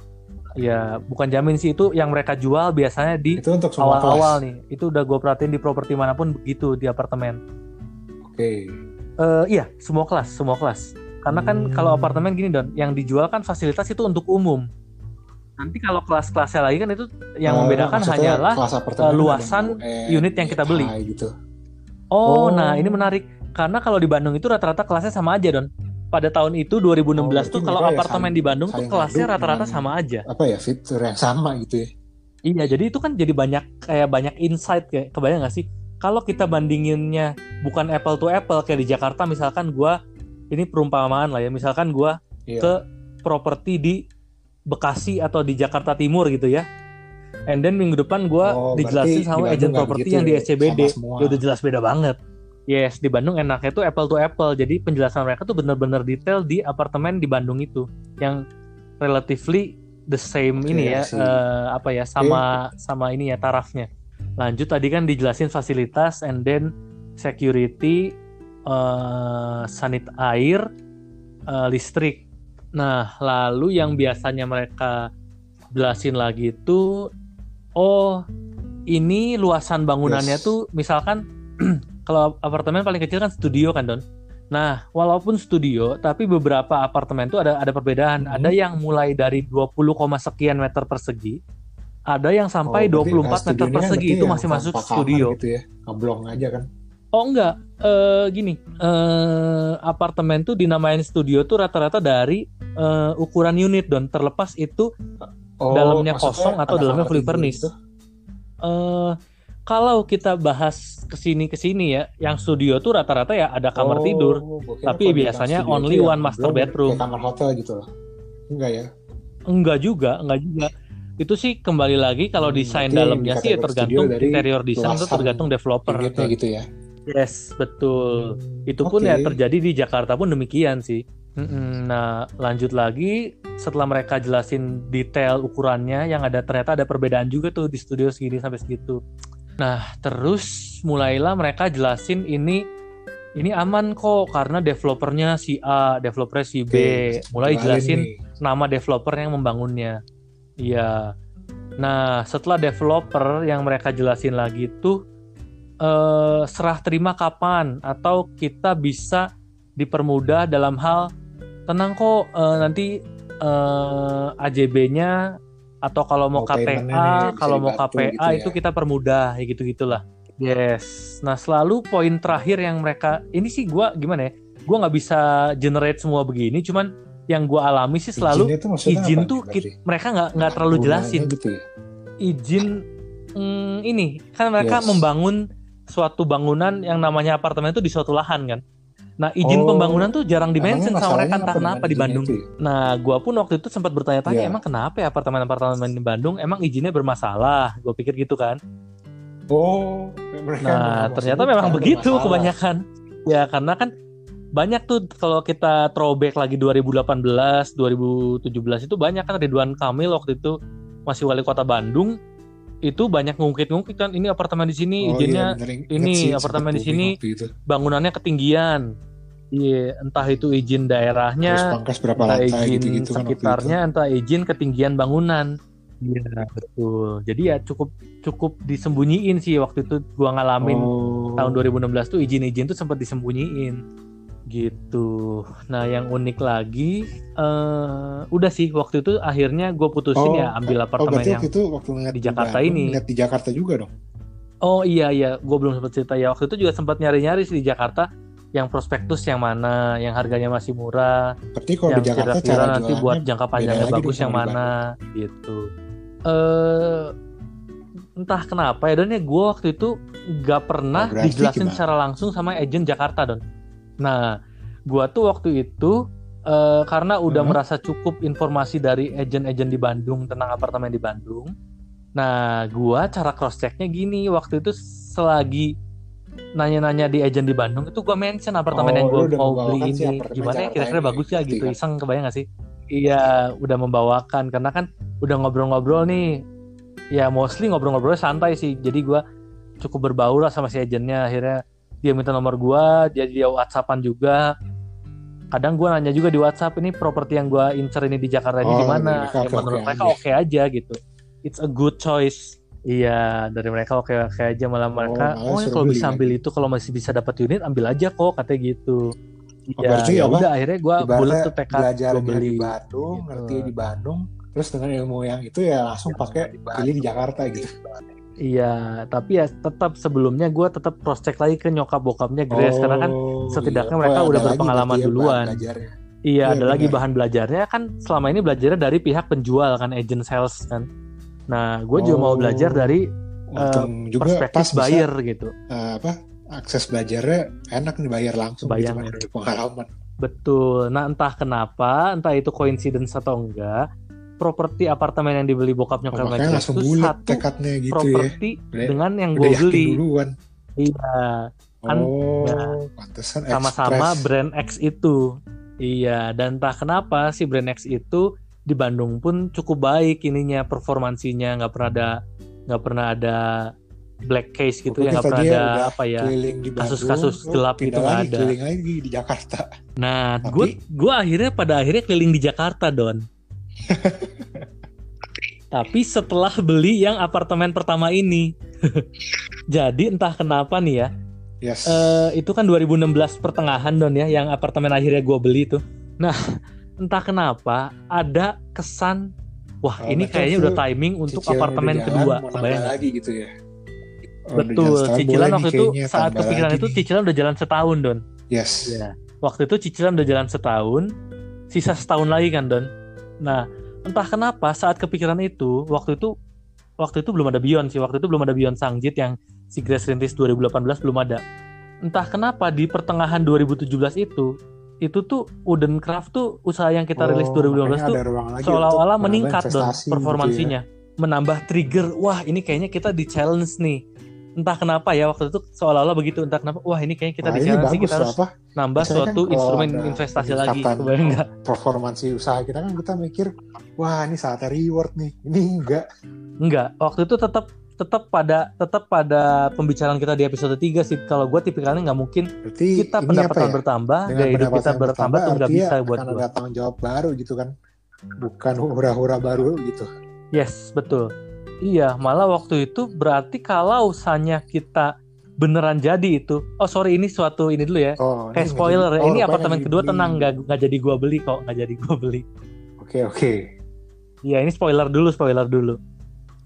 Ya, bukan jamin sih itu yang mereka jual biasanya di Itu awal-awal nih. Itu udah gue perhatiin di properti mana pun begitu di apartemen. Oke. Eh iya, semua kelas, semua kelas. Karena kan Hmm. kalau apartemen gini Don, yang dijual kan fasilitas itu untuk umum. Nanti kalau kelas-kelasnya lagi kan itu yang Eh, membedakan hanyalah kelas eh, ada luasan UN, unit yang kita beli. Gitu. Oh, Oh. nah ini menarik. Karena kalau di Bandung itu rata-rata kelasnya sama aja, Don. Pada tahun itu 2016 Oh, tuh kalau ya apartemen di Bandung tuh kelasnya rata-rata sama aja. Apa ya fitur yang sama gitu ya. Iya, jadi itu kan jadi banyak kayak banyak insight kayak kebayang nggak sih? Kalau kita bandinginnya bukan apple to apple kayak di Jakarta misalkan gua ini perumpamaan lah ya, misalkan gua Iya. ke properti di Bekasi atau di Jakarta Timur gitu ya. And then minggu depan gua Oh, dijelasin sama di agent properti begitu yang di SCBD. Ya udah jelas beda banget. Yes, di Bandung enaknya tuh apple to apple. Jadi penjelasan mereka tuh bener-bener detail di apartemen di Bandung itu yang relatively the same Oke, ini ya eh, apa ya sama sama ini ya tarafnya. Lanjut tadi kan dijelasin fasilitas and then security, eh, sanit air, eh, listrik. Nah, lalu yang biasanya mereka jelasin lagi itu oh ini luasan bangunannya Yes. tuh misalkan [CLEARS THROAT] kalau apartemen paling kecil kan studio kan Don. Nah, walaupun studio, tapi beberapa apartemen tuh ada ada perbedaan. Mhm. Ada yang mulai dari 20, sekian meter persegi, ada yang sampai Oh, berarti, 24 nah, meter persegi itu masih masuk studio. gitu ya. Ngeblong aja kan. Oh enggak, eh gini, eh apartemen tuh dinamain studio tuh rata-rata dari eh, ukuran unit Don. Terlepas itu Oh, Dalamnya kosong atau dalamnya fully tidur furnished? gitu? eh kalau kita bahas ke sini ke sini ya, yang studio tuh rata-rata ya ada kamar Oh, tidur. Tapi biasanya only ya one master ngeblong bedroom. Kayak kamar hotel gitu loh. Enggak ya? Enggak juga, enggak juga. Itu sih kembali lagi kalau Hmm, desain dalamnya sih ya tergantung interior design itu tergantung developer. Gitu ya. Yes, betul. Hmm, Itu pun oke. ya terjadi di Jakarta pun demikian sih. Mm-mm. Nah, lanjut lagi setelah mereka jelasin detail ukurannya yang ada ternyata ada perbedaan juga tuh di studio segini sampai segitu. Nah, terus mulailah mereka jelasin ini ini aman kok karena developernya si A, developernya si B. Oke, Mulai jelasin nih. nama developer yang membangunnya. Iya. Nah, setelah developer yang mereka jelasin lagi itu eh, serah terima kapan atau kita bisa dipermudah dalam hal tenang kok eh, nanti eh, AJB-nya atau kalau mau nih KPA kalau mau KPA gitu ya. itu kita permudah ya gitu gitulah yes nah selalu poin terakhir yang mereka ini sih gua gimana ya gua nggak bisa generate semua begini cuman yang gua alami sih selalu maksudnya izin apa tuh nih, kit- berarti? mereka nggak nggak terlalu jelasin gitu ya. izin mm, ini kan mereka Yes. membangun suatu bangunan yang namanya apartemen itu di suatu lahan kan nah izin Oh, pembangunan tuh jarang dimention sama mereka entah kenapa di Bandung itu? Nah, gua pun waktu itu sempat bertanya-tanya, Iya. emang kenapa ya apartemen-apartemen di Bandung emang izinnya bermasalah? Gue pikir gitu kan. Oh, mereka Nah, [LAUGHS] ternyata memang begitu bermasalah. kebanyakan. Ya, karena kan banyak tuh kalau kita throwback lagi 2018, 2017 itu banyak kan Ridwan Kamil waktu itu masih wali kota Bandung itu banyak ngungkit-ngungkit kan ini apartemen di sini Oh, izinnya iya, bener, inget ini sih, apartemen di sini bangunannya ketinggian. Iya, entah itu izin daerahnya, Terus pangkas berapa entah lantai izin gitu-gitu kan waktu itu. sekitarnya, entah izin ketinggian bangunan. Iya betul. Jadi ya cukup cukup disembunyiin sih waktu itu gua ngalamin Oh. tahun 2016 tuh izin-izin tuh sempat disembunyiin gitu. Nah yang unik lagi, eh udah sih waktu itu akhirnya gue putusin Oh, ya ambil Oh, apartemen berarti yang itu waktu di Jakarta Bandung, ini. ngeliat di Jakarta juga dong. Oh iya iya, gue belum sempat cerita ya. Waktu itu juga sempat nyari-nyari sih di Jakarta yang prospektus yang mana, yang harganya masih murah, Berarti kalau yang di Jakarta kira-kira cara nanti buat jangka panjangnya lagi bagus yang mana gitu. Eh entah kenapa ya Don ya gue waktu itu nggak pernah Oh, dijelasin gimana? secara langsung sama agent Jakarta Don. Nah gue tuh waktu itu eh, karena udah Hmm. merasa cukup informasi dari agent-agent di Bandung tentang apartemen di Bandung. Nah gue cara cross checknya gini waktu itu selagi nanya-nanya di agent di Bandung itu gue mention apartemen Oh, yang udah mau beli ini gimana ya kira-kira bagus ya berarti gitu. kan? iseng kebayang gak sih? Iya udah membawakan. Karena kan udah ngobrol-ngobrol nih. Ya mostly ngobrol-ngobrolnya santai sih. Jadi gue cukup berbaur lah sama si agentnya akhirnya dia minta nomor gue dia dia whatsappan juga kadang gue nanya juga di WhatsApp ini properti yang gue incer ini di Jakarta ini Oh, gimana mereka ya, menurut mereka aja. oke aja gitu it's a good choice Iya, dari mereka oke oke aja malah mereka. malah Oh, ya kalau bisa ambil itu kalau masih bisa dapat unit ambil aja kok katanya gitu. Oh, Iya, ya udah akhirnya gue bulat tuh tekad belajar di beli. Bandung, Gitu. ngerti di Bandung, terus dengan ilmu yang itu ya langsung pakai pilih di Jakarta gitu. Iya, tapi ya tetap sebelumnya gue tetap cross check lagi ke nyokap bokapnya Grace karena kan Oh, setidaknya iya. mereka Oh, udah lagi berpengalaman ya duluan. iya Iya, ada lagi benar. bahan belajarnya kan selama ini belajarnya dari pihak penjual kan agent sales kan. Nah, gue juga mau Oh, belajar dari juga pas perspektif bisa buyer gitu. eh, apa akses belajarnya enak nih bayar langsung Bayang, gitu ya. dari pengalaman. Betul. Nah, entah kenapa, entah itu coincidence atau enggak, properti apartemen yang dibeli bokap Oh, langsung itu satu tekadnya gitu ya. properti Udah- dengan yang gue beli. duluan. Iya, Kan, oh, ya, sama-sama brand X itu. Iya, dan entah kenapa si brand X itu di Bandung pun cukup baik ininya performansinya nggak pernah ada nggak pernah ada black case gitu Pokoknya ya nggak pernah ada ya apa ya kasus-kasus gelap pindah itu nggak ada. keliling lagi di Jakarta. Nah, gue gue akhirnya pada akhirnya keliling di Jakarta don. [LAUGHS] Tapi setelah beli yang apartemen pertama ini, [LAUGHS] jadi entah kenapa nih ya, Yes. eh, itu kan 2016 pertengahan don ya, yang apartemen akhirnya gue beli itu. Nah, [LAUGHS] entah kenapa ada kesan, wah Oh, ini kayaknya itu udah timing untuk apartemen jalan, kedua, kebayang lagi gitu ya. Oh, Betul, cicilan waktu itu saat kepikiran lagi itu nih. cicilan udah jalan setahun don. Yes. Ya, waktu itu cicilan udah jalan setahun, sisa setahun lagi kan Don. Nah, entah kenapa saat kepikiran itu, waktu itu waktu itu belum ada Beyond sih, waktu itu belum ada Beyond Sangjit yang si Grace Rintis 2018 belum ada. Entah kenapa di pertengahan 2017 itu, itu tuh Wooden Craft tuh usaha yang kita rilis Oh, 2015 makanya tuh seolah-olah meningkat Don investasi gitu ya. performansinya. Menambah trigger, wah ini kayaknya kita di challenge nih. Entah kenapa ya waktu itu seolah-olah begitu, entah kenapa, wah ini kayaknya kita Nah, di challenge bagus kita harus apa? nambah kan suatu kalau instrumen investasi lagi kebayang nggak performansi usaha kita kan kita mikir wah ini saatnya reward nih ini enggak. Enggak waktu itu tetap tetap pada tetap pada pembicaraan kita di episode 3 sih. Kalau gue tipikalnya nggak mungkin berarti kita pendapatan apa ya? bertambah gaya hidup kita bertambah tuh nggak bisa buat gue ada tanggung jawab baru gitu kan. Bukan hura-hura baru gitu. Yes betul iya malah waktu itu berarti kalau usahanya kita beneran jadi itu oh sorry ini suatu ini dulu ya. Oh kayak nggak spoiler jadi- ya oh, ini apartemen kedua tenang nggak nggak jadi gua beli kok nggak jadi gua beli. Oke oke. Iya ini spoiler dulu, spoiler dulu.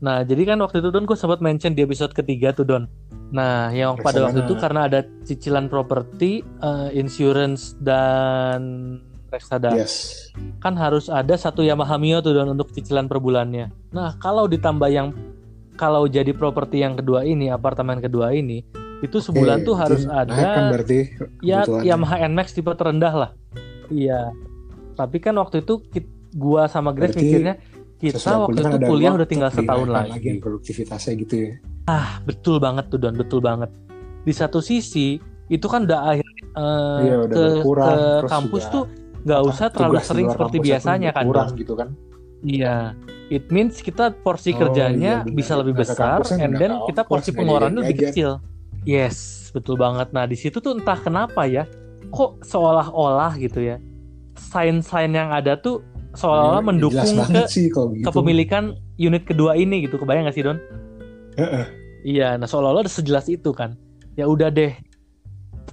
Nah jadi kan waktu itu Don gue sempat mention di episode ketiga tuh Don. Nah yang pada waktu itu karena ada cicilan properti, uh, insurance dan reksadana, Yes. kan harus ada satu Yamaha Mio tuh Don untuk cicilan per bulannya. Nah kalau ditambah yang kalau jadi properti yang kedua ini, apartemen kedua ini, itu sebulan Oke, tuh harus ada kan berarti ya. Yamaha NMAX tipe terendah lah. Iya. Tapi kan waktu itu gua sama Grace Berarti mikirnya kita waktu itu kuliah udah tinggal setahun lagi. lagi produktivitasnya gitu ya. Betul banget tuh Don, betul banget. Di satu sisi itu kan udah akhir eh, Iya, udah ke, berkurang, ke kampus juga tuh nggak usah terlalu sering seperti pun biasanya kan. kurang gitu kan. Iya. It means kita porsi Oh, kerjanya iya, benar. bisa lebih besar and then kita porsi pengeluarannya lebih kecil. Yes, betul banget. Nah, di situ tuh entah kenapa ya, kok seolah-olah gitu ya. Sign-sign yang ada tuh seolah-olah Ya, jelas mendukung ke sih gitu. kepemilikan unit kedua ini gitu. Kebayang gak sih, Don? Heeh. Iya, nah seolah-olah udah sejelas itu kan. Ya udah deh.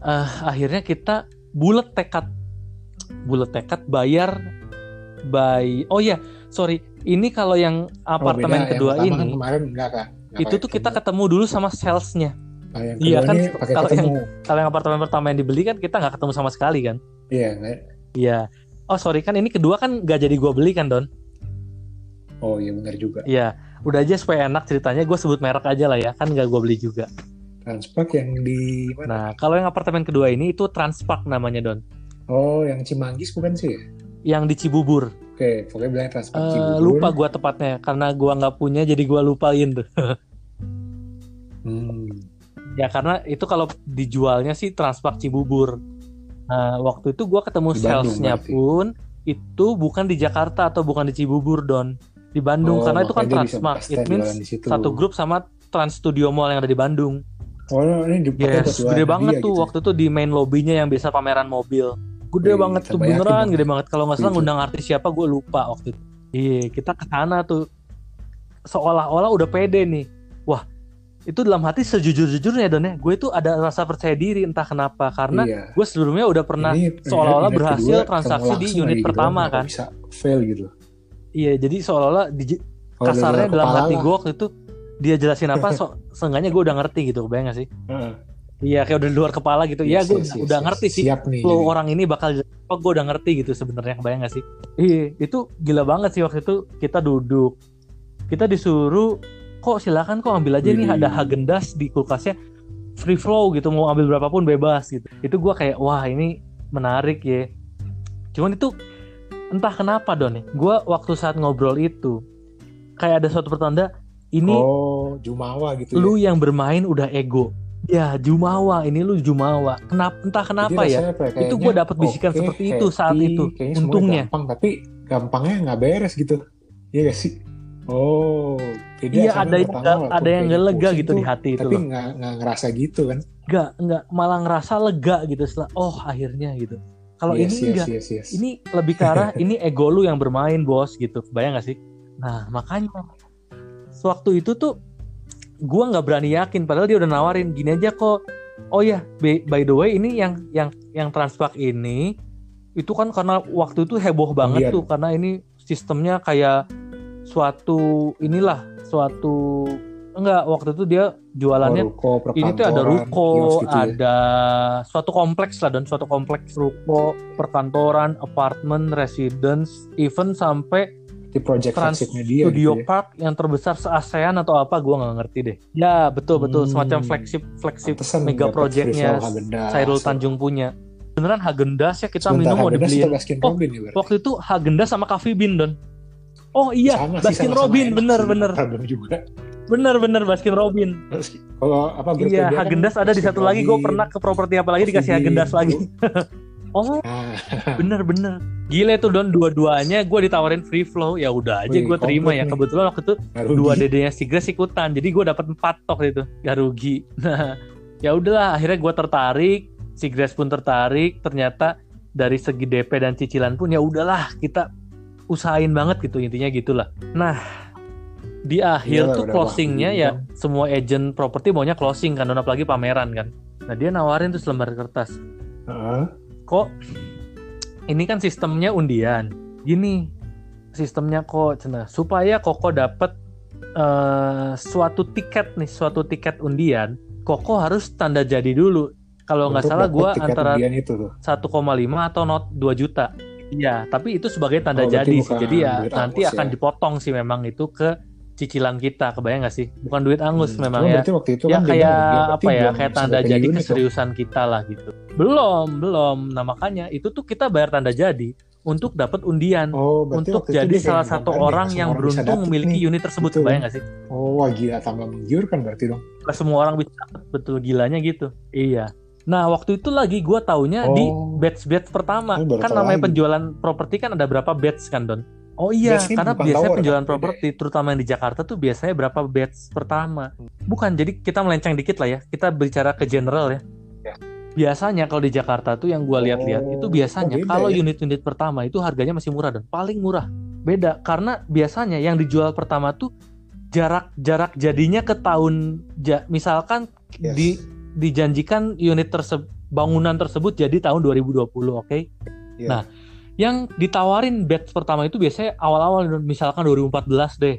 Eh, akhirnya kita bulat tekad bulat tekad bayar by Oh iya, sorry. Ini kalau yang Oh, apartemen beda. kedua yang ini kan kemarin enggak kan. Nggak itu tuh kita ketemu. dulu sama salesnya. Nah, yang Iya kan, ini pakai kalau ketemu. Kalau yang apartemen pertama yang dibeli kan kita nggak ketemu sama sekali kan? Iya, nggak- Iya. Oh sorry kan ini kedua kan nggak jadi gua beli kan Don? Oh iya benar juga. Iya. Udah aja supaya enak ceritanya gue sebut merek aja lah ya kan nggak gua beli juga. Transpark yang di mana? Nah kalau yang apartemen kedua ini itu Transpark namanya Don. Oh, yang Cimanggis bukan sih ya? Yang di Cibubur. Oke, pokoknya bilangnya Transpark Eh, Cibubur. lupa gua tepatnya karena gua nggak punya jadi gua lupain tuh. [LAUGHS] Hmm. ya karena itu kalau dijualnya sih Transpark Cibubur. Nah waktu itu gua ketemu Di salesnya pun itu bukan di Jakarta atau bukan di Cibubur Don. Di Bandung Oh, karena itu kan Transmart. It means di satu grup sama Trans Studio Mall yang ada di Bandung. Oh, ini dipakai buat Yes, gede dia banget tuh gitu. waktu itu di main lobbynya yang biasa pameran mobil. Gede Wih, banget tuh beneran, gede banget. Kalau nggak salah Setuju. ngundang artis siapa gue lupa waktu itu. Iya, kita ke sana tuh seolah-olah udah pede nih. Wah, itu dalam hati sejujur-jujurnya Don ya. Gue itu ada rasa percaya diri entah kenapa karena Iya. gue sebelumnya udah pernah seolah-olah berhasil kedua, transaksi di unit gitu pertama kenapa kan. Bisa fail gitu. Iya, jadi seolah-olah di, kasarnya dalam hati gue waktu itu dia jelasin apa, so, seenggaknya gue udah ngerti gitu, kebayang gak sih? Heeh. Iya, kayak udah di luar kepala gitu. Iya, Yes, gue yes, yes, udah yes. ngerti sih. Siap nih. flow orang ini bakal oh gue udah ngerti gitu sebenarnya kebayang gak sih iya itu gila banget sih waktu itu kita duduk kita disuruh kok silakan kok ambil aja nih Widih. ada Hagendas di kulkasnya free flow gitu mau ambil berapapun bebas gitu itu gue kayak wah ini menarik ya cuman itu entah kenapa don ya gue waktu saat ngobrol itu kayak ada suatu pertanda ini Oh, Jumawa gitu lu ya. yang bermain udah ego ya jumawa ini lu jumawa kenapa entah Jadi kenapa ya apa Itu kayaknya, gua dapet bisikan oke, seperti itu saat happy, itu, kayaknya semuanya untungnya. gampang tapi gampangnya nggak beres gitu. Iya gak sih? Oh, jadi Iya ada yang walaupun ada yang lega gitu di tuh, hati itu tapi nggak ngerasa gitu kan? Nggak nggak malah ngerasa lega gitu setelah oh akhirnya gitu. Kalau Yes, ini yes, enggak, yes, yes. ini lebih ke arah [LAUGHS] ini ego lu yang bermain bos gitu. Bayang gak sih? Nah makanya sewaktu itu tuh gua nggak berani yakin padahal dia udah nawarin gini aja kok. Oh ya by, by the way ini yang yang yang transpak ini itu kan karena waktu itu heboh banget Iya. tuh karena ini sistemnya kayak suatu inilah suatu enggak waktu itu dia jualannya Oh, ruko, ini tuh ada ruko, gitu ya. ada suatu kompleks lah dan suatu kompleks ruko, perkantoran, apartemen, residence, even sampai Di project Trans flagshipnya dia Studio gitu ya. Park yang terbesar se ASEAN atau apa gua nggak ngerti deh. Ya betul betul Hmm. semacam flagship flagship Pantesan mega projectnya. Sairul Tanjung punya. Beneran Hagendas ya kita Sebentar, minum mau Baskin Oh, Robin ya? Waktu itu Hagendas sama Coffee Bean don. Oh iya, Sama sih, Baskin sama-sama Robin enak bener sih, bener Problem juga. bener bener Baskin Robin. Kalau apa Iya, kan Hagendas ada di satu lagi. Gue Robin. pernah ke properti apa lagi dikasih Hagendas Bean, lagi. [LAUGHS] oh, [LAUGHS] bener-bener. Gile tuh Don, dua-duanya gue ditawarin free flow. Ya udah aja gue terima ya. Kebetulan waktu itu dua dedenya si Grace ikutan. Jadi gue dapat empat tok itu. Gak rugi. [LAUGHS] Nah, ya udahlah. Akhirnya gue tertarik. Si Grace pun tertarik. Ternyata dari segi DP dan cicilan pun ya udahlah kita usahain banget gitu intinya gitulah. Nah di akhir Iyalah, tuh closingnya ya kan. semua agent properti maunya closing kan dan apalagi pameran kan. Nah dia nawarin tuh selembar kertas. Heeh. Kok ini kan sistemnya undian. Gini sistemnya kok cina. Supaya koko dapat uh, suatu tiket nih suatu tiket undian koko harus tanda jadi dulu. Kalau nggak salah gue antara 1,5 atau not 2 juta. Iya tapi itu sebagai tanda oh, jadi sih. jadi ya nanti akan ya. dipotong sih memang itu ke cicilan kita. Kebayang gak sih? Bukan duit angus hmm. memang ya. waktu itu ya kan kayak apa ya kayak tanda jadi keseriusan kita lah gitu belum belum nah makanya itu tuh kita bayar tanda jadi untuk dapat undian oh, untuk jadi salah satu orang yang orang beruntung memiliki nih. unit tersebut gitu. kebayang gak sih oh wah gila tambah menggiurkan berarti dong semua orang bisa betul gilanya gitu iya Nah waktu itu lagi gue taunya oh. di batch batch pertama kan namanya lagi. penjualan properti kan ada berapa batch kan Don? Oh iya, karena biasanya tower, penjualan properti, terutama yang di Jakarta tuh biasanya berapa batch pertama. Bukan, jadi kita melenceng dikit lah ya. Kita bicara ke general ya. ya. Biasanya kalau di Jakarta tuh yang gue lihat-lihat oh, itu biasanya oh, kalau ya? unit-unit pertama itu harganya masih murah dan paling murah. Beda karena biasanya yang dijual pertama tuh jarak jarak jadinya ke tahun ja, misalkan yes. di dijanjikan unit tersebut bangunan tersebut jadi tahun 2020, oke? Okay? Yeah. Nah, yang ditawarin batch pertama itu biasanya awal-awal misalkan 2014 deh.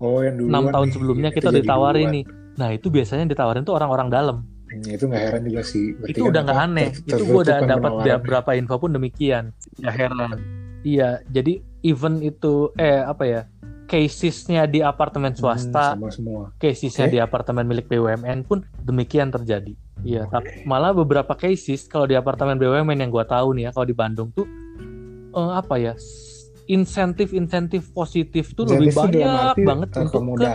Oh, yang dulu. 6 tahun sebelumnya kita ditawarin nih. Nah, itu biasanya ditawarin tuh orang-orang dalam. Hmm, itu nggak heran juga sih. Berarti itu kan udah nggak aneh. Ter itu gue udah dapat beberapa info pun demikian. Ya heran. Iya, jadi event itu eh apa ya? Casesnya di apartemen hmm, swasta, hmm, sama semua. Casesnya okay. di apartemen milik BUMN pun demikian terjadi. Iya, okay. malah beberapa cases kalau di apartemen BUMN yang gue tahu nih ya, kalau di Bandung tuh uh, apa ya insentif-insentif positif tuh lebih banyak banget untuk ke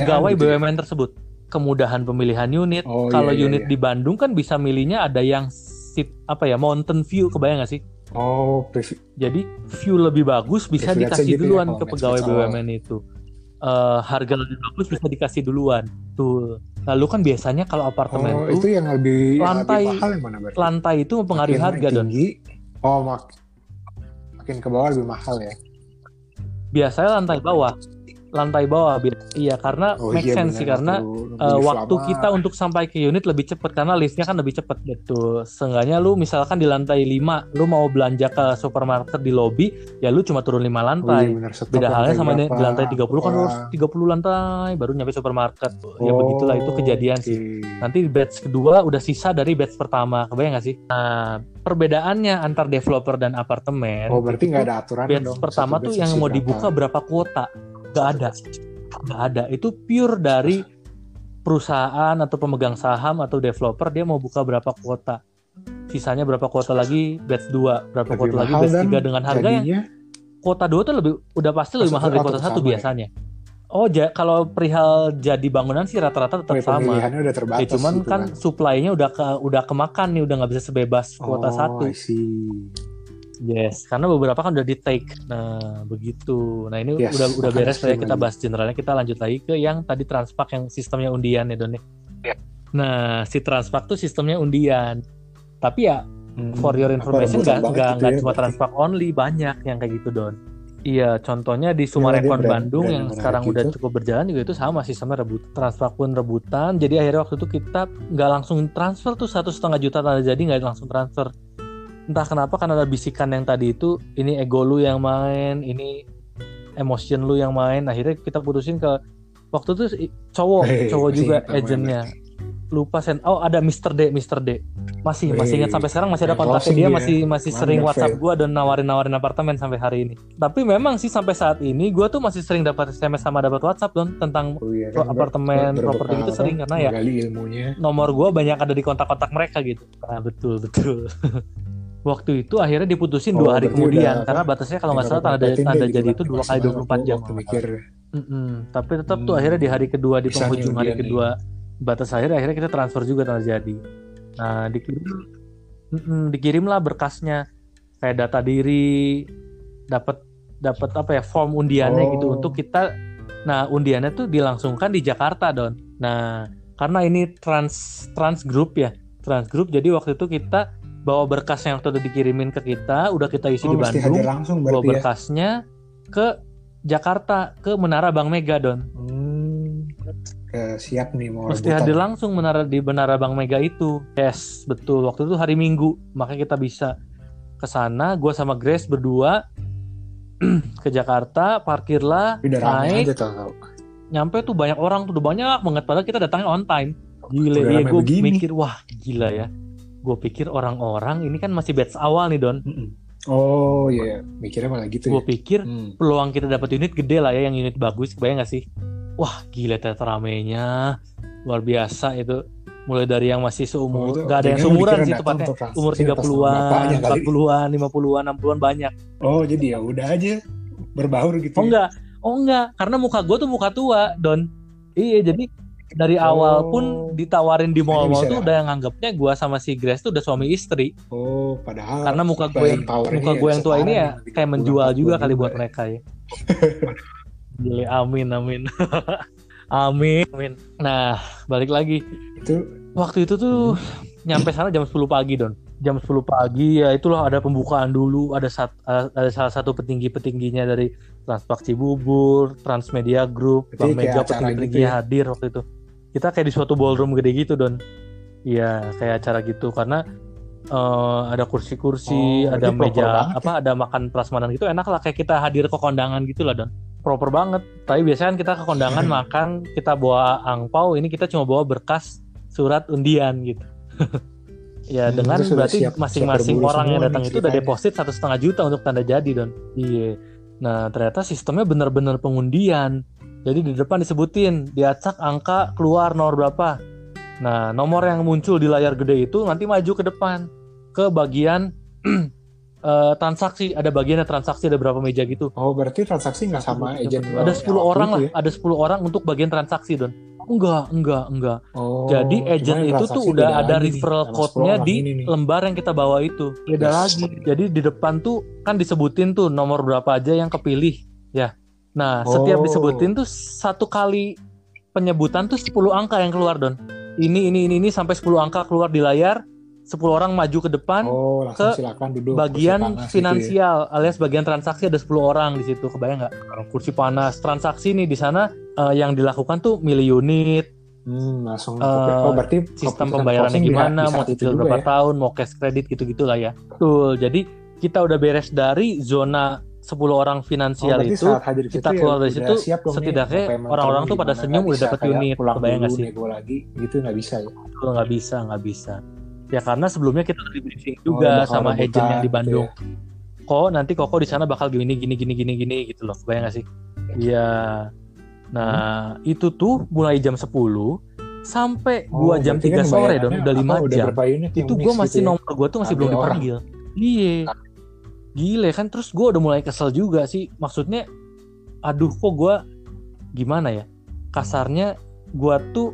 pegawai BUMN tersebut. Kemudahan pemilihan unit. Oh, kalau iya, iya, unit iya. di Bandung kan bisa milihnya ada yang sit apa ya mountain view, kebayang gak sih? Oh, jadi view lebih bagus bisa dikasih gitu ya, duluan ya, ke pegawai BUMN itu. Uh, harga lebih bagus bisa dikasih duluan. Tuh. Lalu kan biasanya kalau apartemen oh, itu yang lebih lantai yang lebih mahal yang mana Lantai itu mempengaruhi harga dan Oh, mak makin ke bawah lebih mahal ya. Biasanya lantai bawah lantai bawah iya karena oh, make iya, sense sih karena uh, waktu kita untuk sampai ke unit lebih cepat karena liftnya kan lebih cepat gitu seenggaknya lu misalkan di lantai 5 lu mau belanja ke supermarket di lobby ya lu cuma turun 5 lantai. Oh, iya, bener. beda halnya sama berapa? di lantai 30 kan lu harus 30 lantai baru nyampe supermarket. Ya, oh, ya begitulah itu kejadian okay. sih nanti batch kedua udah sisa dari batch pertama kebayang gak sih? Nah perbedaannya antar developer dan apartemen oh berarti nggak ada aturan batch dong. pertama tuh yang mau dibuka berapa kuota nggak ada. Nggak ada. Itu pure dari perusahaan atau pemegang saham atau developer dia mau buka berapa kuota. Sisanya berapa kuota lagi? Batch 2 berapa lebih kuota lagi? batch 3 dengan harga yang kuota 2 tuh lebih udah pasti lebih mahal dari kuota satu ya? biasanya. Oh, ja, kalau perihal jadi bangunan sih rata-rata tetap sama. udah terbatas. Ya, cuman gitu kan, kan. supply-nya udah ke udah kemakan nih, udah nggak bisa sebebas kuota oh, satu. Yes, karena beberapa kan udah di take. Nah, begitu. Nah, ini yes, udah udah beres ya kita bahas generalnya. Kita lanjut lagi ke yang tadi transpak yang sistemnya undian ya, Don. Yeah. Nah, si transpak tuh sistemnya undian. Tapi ya hmm, for your information nggak nggak nggak ya, cuma transpak only, banyak yang kayak gitu, Don. Iya, contohnya di Sumarekon ya, Bandung brand yang sekarang gitu. udah cukup berjalan juga itu sama sistemnya rebut transfer pun rebutan. Jadi akhirnya waktu itu kita nggak langsung transfer tuh satu setengah juta tanda jadi nggak langsung transfer entah kenapa kan ada bisikan yang tadi itu ini ego lu yang main ini emotion lu yang main. Akhirnya kita putusin ke waktu itu cowok hey, cowok juga agentnya. Lupa sen oh ada Mr. D Mr. D. Masih masih ingat sampai sekarang masih ada kontaknya dia masih masih sering WhatsApp gue dan nawarin nawarin apartemen sampai hari ini. Tapi memang sih sampai saat ini gue tuh masih sering dapat SMS sama dapat WhatsApp don tentang oh, iya, kan, apartemen properti itu sering karena ya ilmunya. nomor gue banyak ada di kontak-kontak mereka gitu. Nah betul betul [LAUGHS] waktu itu akhirnya diputusin oh, dua hari kemudian karena batasnya kalau nggak salah tanda tanda jadi itu dua kali dua puluh empat jam. Mikir. Mm -mm. Tapi tetap hmm. tuh akhirnya di hari kedua di penghujung hari kedua nih. batas akhir akhirnya kita transfer juga tanda jadi. Nah dikirim mm -mm, dikirimlah berkasnya kayak data diri dapat dapat apa ya form undiannya gitu oh. gitu untuk kita. Nah undiannya tuh dilangsungkan di Jakarta don. Nah karena ini trans trans group ya trans group jadi waktu itu kita bawa berkas yang udah dikirimin ke kita, udah kita isi oh, di Bandung, langsung bawa ya? berkasnya ya? ke Jakarta ke Menara Bank Mega Don. Hmm, ke siap nih mau. Mesti hadir langsung menara di Menara Bank Mega itu. Yes, betul. Waktu itu hari Minggu, makanya kita bisa ke sana. Gue sama Grace berdua [CLEARS THROAT] ke Jakarta parkirlah Udah naik aja tau. nyampe tuh banyak orang tuh udah banyak banget padahal kita datangnya on time Udah iya rame gue mikir wah gila ya gue pikir orang-orang ini kan masih batch awal nih Don. Oh iya, mikirnya malah gitu gue ya. pikir Hmm. peluang kita dapat unit gede lah ya yang unit bagus kebayang gak sih wah gila ternyata ramenya luar biasa itu mulai dari yang masih Oh, seumur itu gak ada yang seumuran sih tepatnya umur atas nama 30-an, bapaknya kali. 40-an, 50-an, 60-an banyak. Oh jadi ya udah aja berbaur gitu. Oh ya. enggak, oh enggak, karena muka gue tuh muka tua, Don. Iya, jadi dari awal Oh. pun ditawarin di mall-mall tuh ya? udah nganggapnya gue sama si Grace tuh udah suami istri. Oh padahal. Karena muka gue yang muka ya gue yang tua ini ya kayak 30-an, menjual juga 40-an kali buat ya. mereka ya. [LAUGHS] Gile, amin, amin. [LAUGHS] amin, amin. Nah, balik lagi. Itu Waktu itu tuh nyampe sana jam 10 pagi, Don. Jam 10 pagi ya itulah ada pembukaan dulu, ada sat- ada salah satu petinggi-petingginya dari Transpak Cibubur, Transmedia Group, Bang Mega acara petinggi-petingginya gitu ya? hadir waktu itu. Kita kayak di suatu ballroom gede gitu, Don. Iya, kayak acara gitu karena eh, ada kursi-kursi, Oh, ada meja apa, ada makan prasmanan gitu enak lah kayak kita hadir ke kondangan gitu lah, Don. Proper banget. Tapi biasanya kan kita ke kondangan makan, kita bawa angpau, ini kita cuma bawa berkas surat undian gitu. [LAUGHS] ya Hmm, dengan berarti masing-masing orang yang datang itu udah deposit satu setengah juta untuk tanda jadi don. Iya. Nah ternyata sistemnya benar-benar pengundian. Jadi di depan disebutin diacak angka keluar nomor berapa. Nah nomor yang muncul di layar gede itu nanti maju ke depan ke bagian [CLEARS THROAT] eh, transaksi. Ada bagiannya transaksi ada berapa meja gitu. oh berarti transaksi nggak sama agent lo Ada yang 10 waktu orang itu lah, ya? ada 10 orang untuk bagian transaksi don. Enggak, enggak, enggak. Oh, Jadi agent itu tuh udah ada referral 10 code-nya di lembar yang kita bawa itu. Beda Yes. lagi. Jadi di depan tuh kan disebutin tuh nomor berapa aja yang kepilih, ya. Nah, setiap Oh. disebutin tuh satu kali penyebutan tuh 10 angka yang keluar, Don. Ini ini ini ini sampai 10 angka keluar di layar, 10 orang maju ke depan. Oh, ke silakan duduk. bagian gitu ya. finansial alias bagian transaksi ada 10 orang di situ kebayang nggak kursi panas transaksi nih di sana eh, yang dilakukan tuh milih unit Hmm, langsung. Eh, oh, berarti sistem pembayarannya gimana, di mau saat itu cicil berapa ya? tahun, mau cash kredit gitu-gitu lah ya. Betul. Jadi kita udah beres dari zona 10 orang Oh, finansial berarti itu, kita situ keluar ya dari situ, dong setidaknya orang-orang tuh pada gimana, senyum udah kayak unit. pulang Kebayang nggak dulu sih? nego lagi gitu nggak bisa ya nggak bisa, nggak bisa. Ya karena sebelumnya kita di briefing Oh, juga bakal sama rebutan agent yang di gitu Bandung. ya. Kok nanti Koko di sana bakal gini gini gini gini gini gitu loh. Kebayang nggak sih? Iya. Nah, itu tuh mulai jam 10 sampai gua Oh, jam berarti 3 kan sore don, bayarannya udah apa, 5 udah jam. itu mix gue masih gitu ya? nomor gue tuh masih belum dipanggil iya gile kan terus gue udah mulai kesel juga sih maksudnya aduh kok gue gimana ya kasarnya gue tuh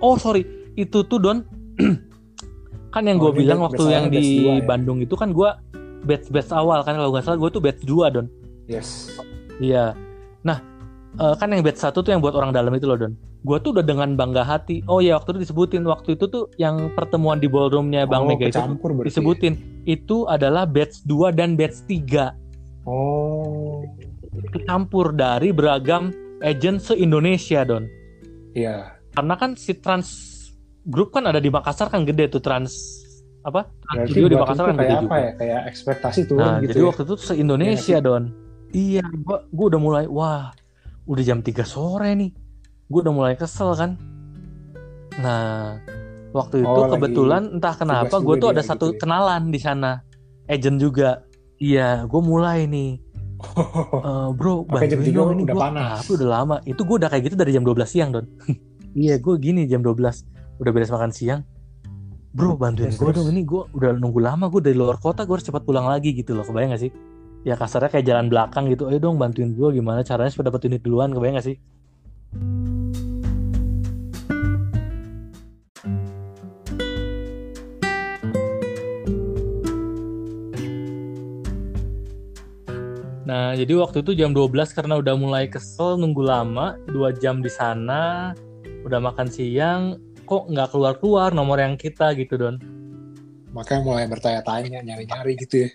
oh sorry itu tuh don [CLEARS THROAT] kan yang gue Oh, bilang waktu yang di batch dua ya? Bandung itu kan gue batch batch awal kan kalau nggak salah gue tuh batch 2 don yes Iya. Nah, eh, kan yang batch satu tuh yang buat orang dalam itu loh, Don. Gua tuh udah dengan bangga hati. Oh ya, waktu itu disebutin waktu itu tuh yang pertemuan di ballroomnya Bang oh, Mega itu tuh kecampur berarti ya? disebutin itu adalah batch 2 dan batch 3 oh campur dari beragam agent se-Indonesia, Don. iya Karena kan si Trans Group kan ada di Makassar kan gede tuh Trans apa? Trans Studio di Makassar kan gede kayak juga. apa ya kayak ekspektasi turun Nah, gitu jadi ya waktu itu se-Indonesia, Don. Iya, gua gua udah mulai wah, udah jam 3 sore nih. Gua udah mulai kesel kan. Nah, waktu itu Oh, kebetulan entah kenapa gue tuh ada satu gitu ya? kenalan di sana. Agent juga. Iya, gue mulai nih. [LAUGHS] Eh, bro, bantuin dong ini udah gue panas. udah lama. Itu gue udah kayak gitu dari jam 12 siang, Don. [LAUGHS] iya, gue gini jam 12 udah beres makan siang. Bro, bantuin gue dong ini gue udah nunggu lama gue dari luar kota gue harus cepat pulang lagi gitu loh. Kebayang gak sih? Ya kasarnya kayak jalan belakang gitu. Ayo dong bantuin gue gimana caranya supaya dapat unit duluan. Kebayang gak sih? Nah, jadi waktu itu jam 12 karena udah mulai kesel nunggu lama, dua jam di sana, udah makan siang, kok nggak keluar-keluar nomor yang kita gitu, Don. makanya mulai bertanya-tanya nyari-nyari gitu ya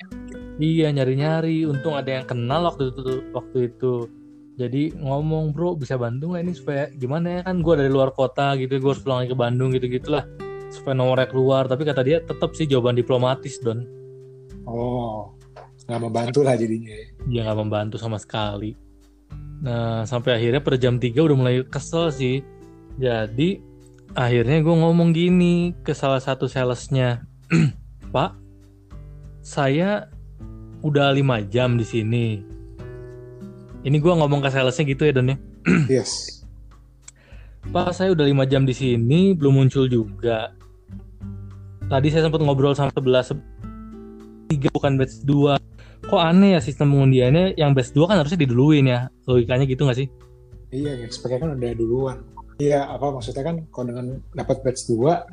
Iya, nyari-nyari, untung ada yang kenal waktu itu waktu itu. Jadi ngomong, "Bro, bisa bantu nggak ini supaya gimana ya kan gue dari luar kota gitu, gue harus pulang lagi ke Bandung gitu-gitulah." Supaya nomornya keluar, tapi kata dia tetap sih jawaban diplomatis, Don. oh nggak membantu lah jadinya ya. Dia nggak membantu sama sekali. Nah sampai akhirnya pada jam 3 udah mulai kesel sih. Jadi akhirnya gue ngomong gini ke salah satu salesnya, [CLEARS THROAT] Pak, saya udah lima jam di sini. Ini gue ngomong ke salesnya gitu ya Don ya. [CLEARS THROAT] yes. Pak, saya udah lima jam di sini belum muncul juga. Tadi saya sempat ngobrol sama sebelah tiga bukan batch dua. Kok aneh ya sistem pengundiannya yang batch dua kan harusnya diduluin ya. Logikanya gitu gak sih? Iya, expect kan udah duluan. Iya, apa maksudnya kan kalau dengan dapat batch dua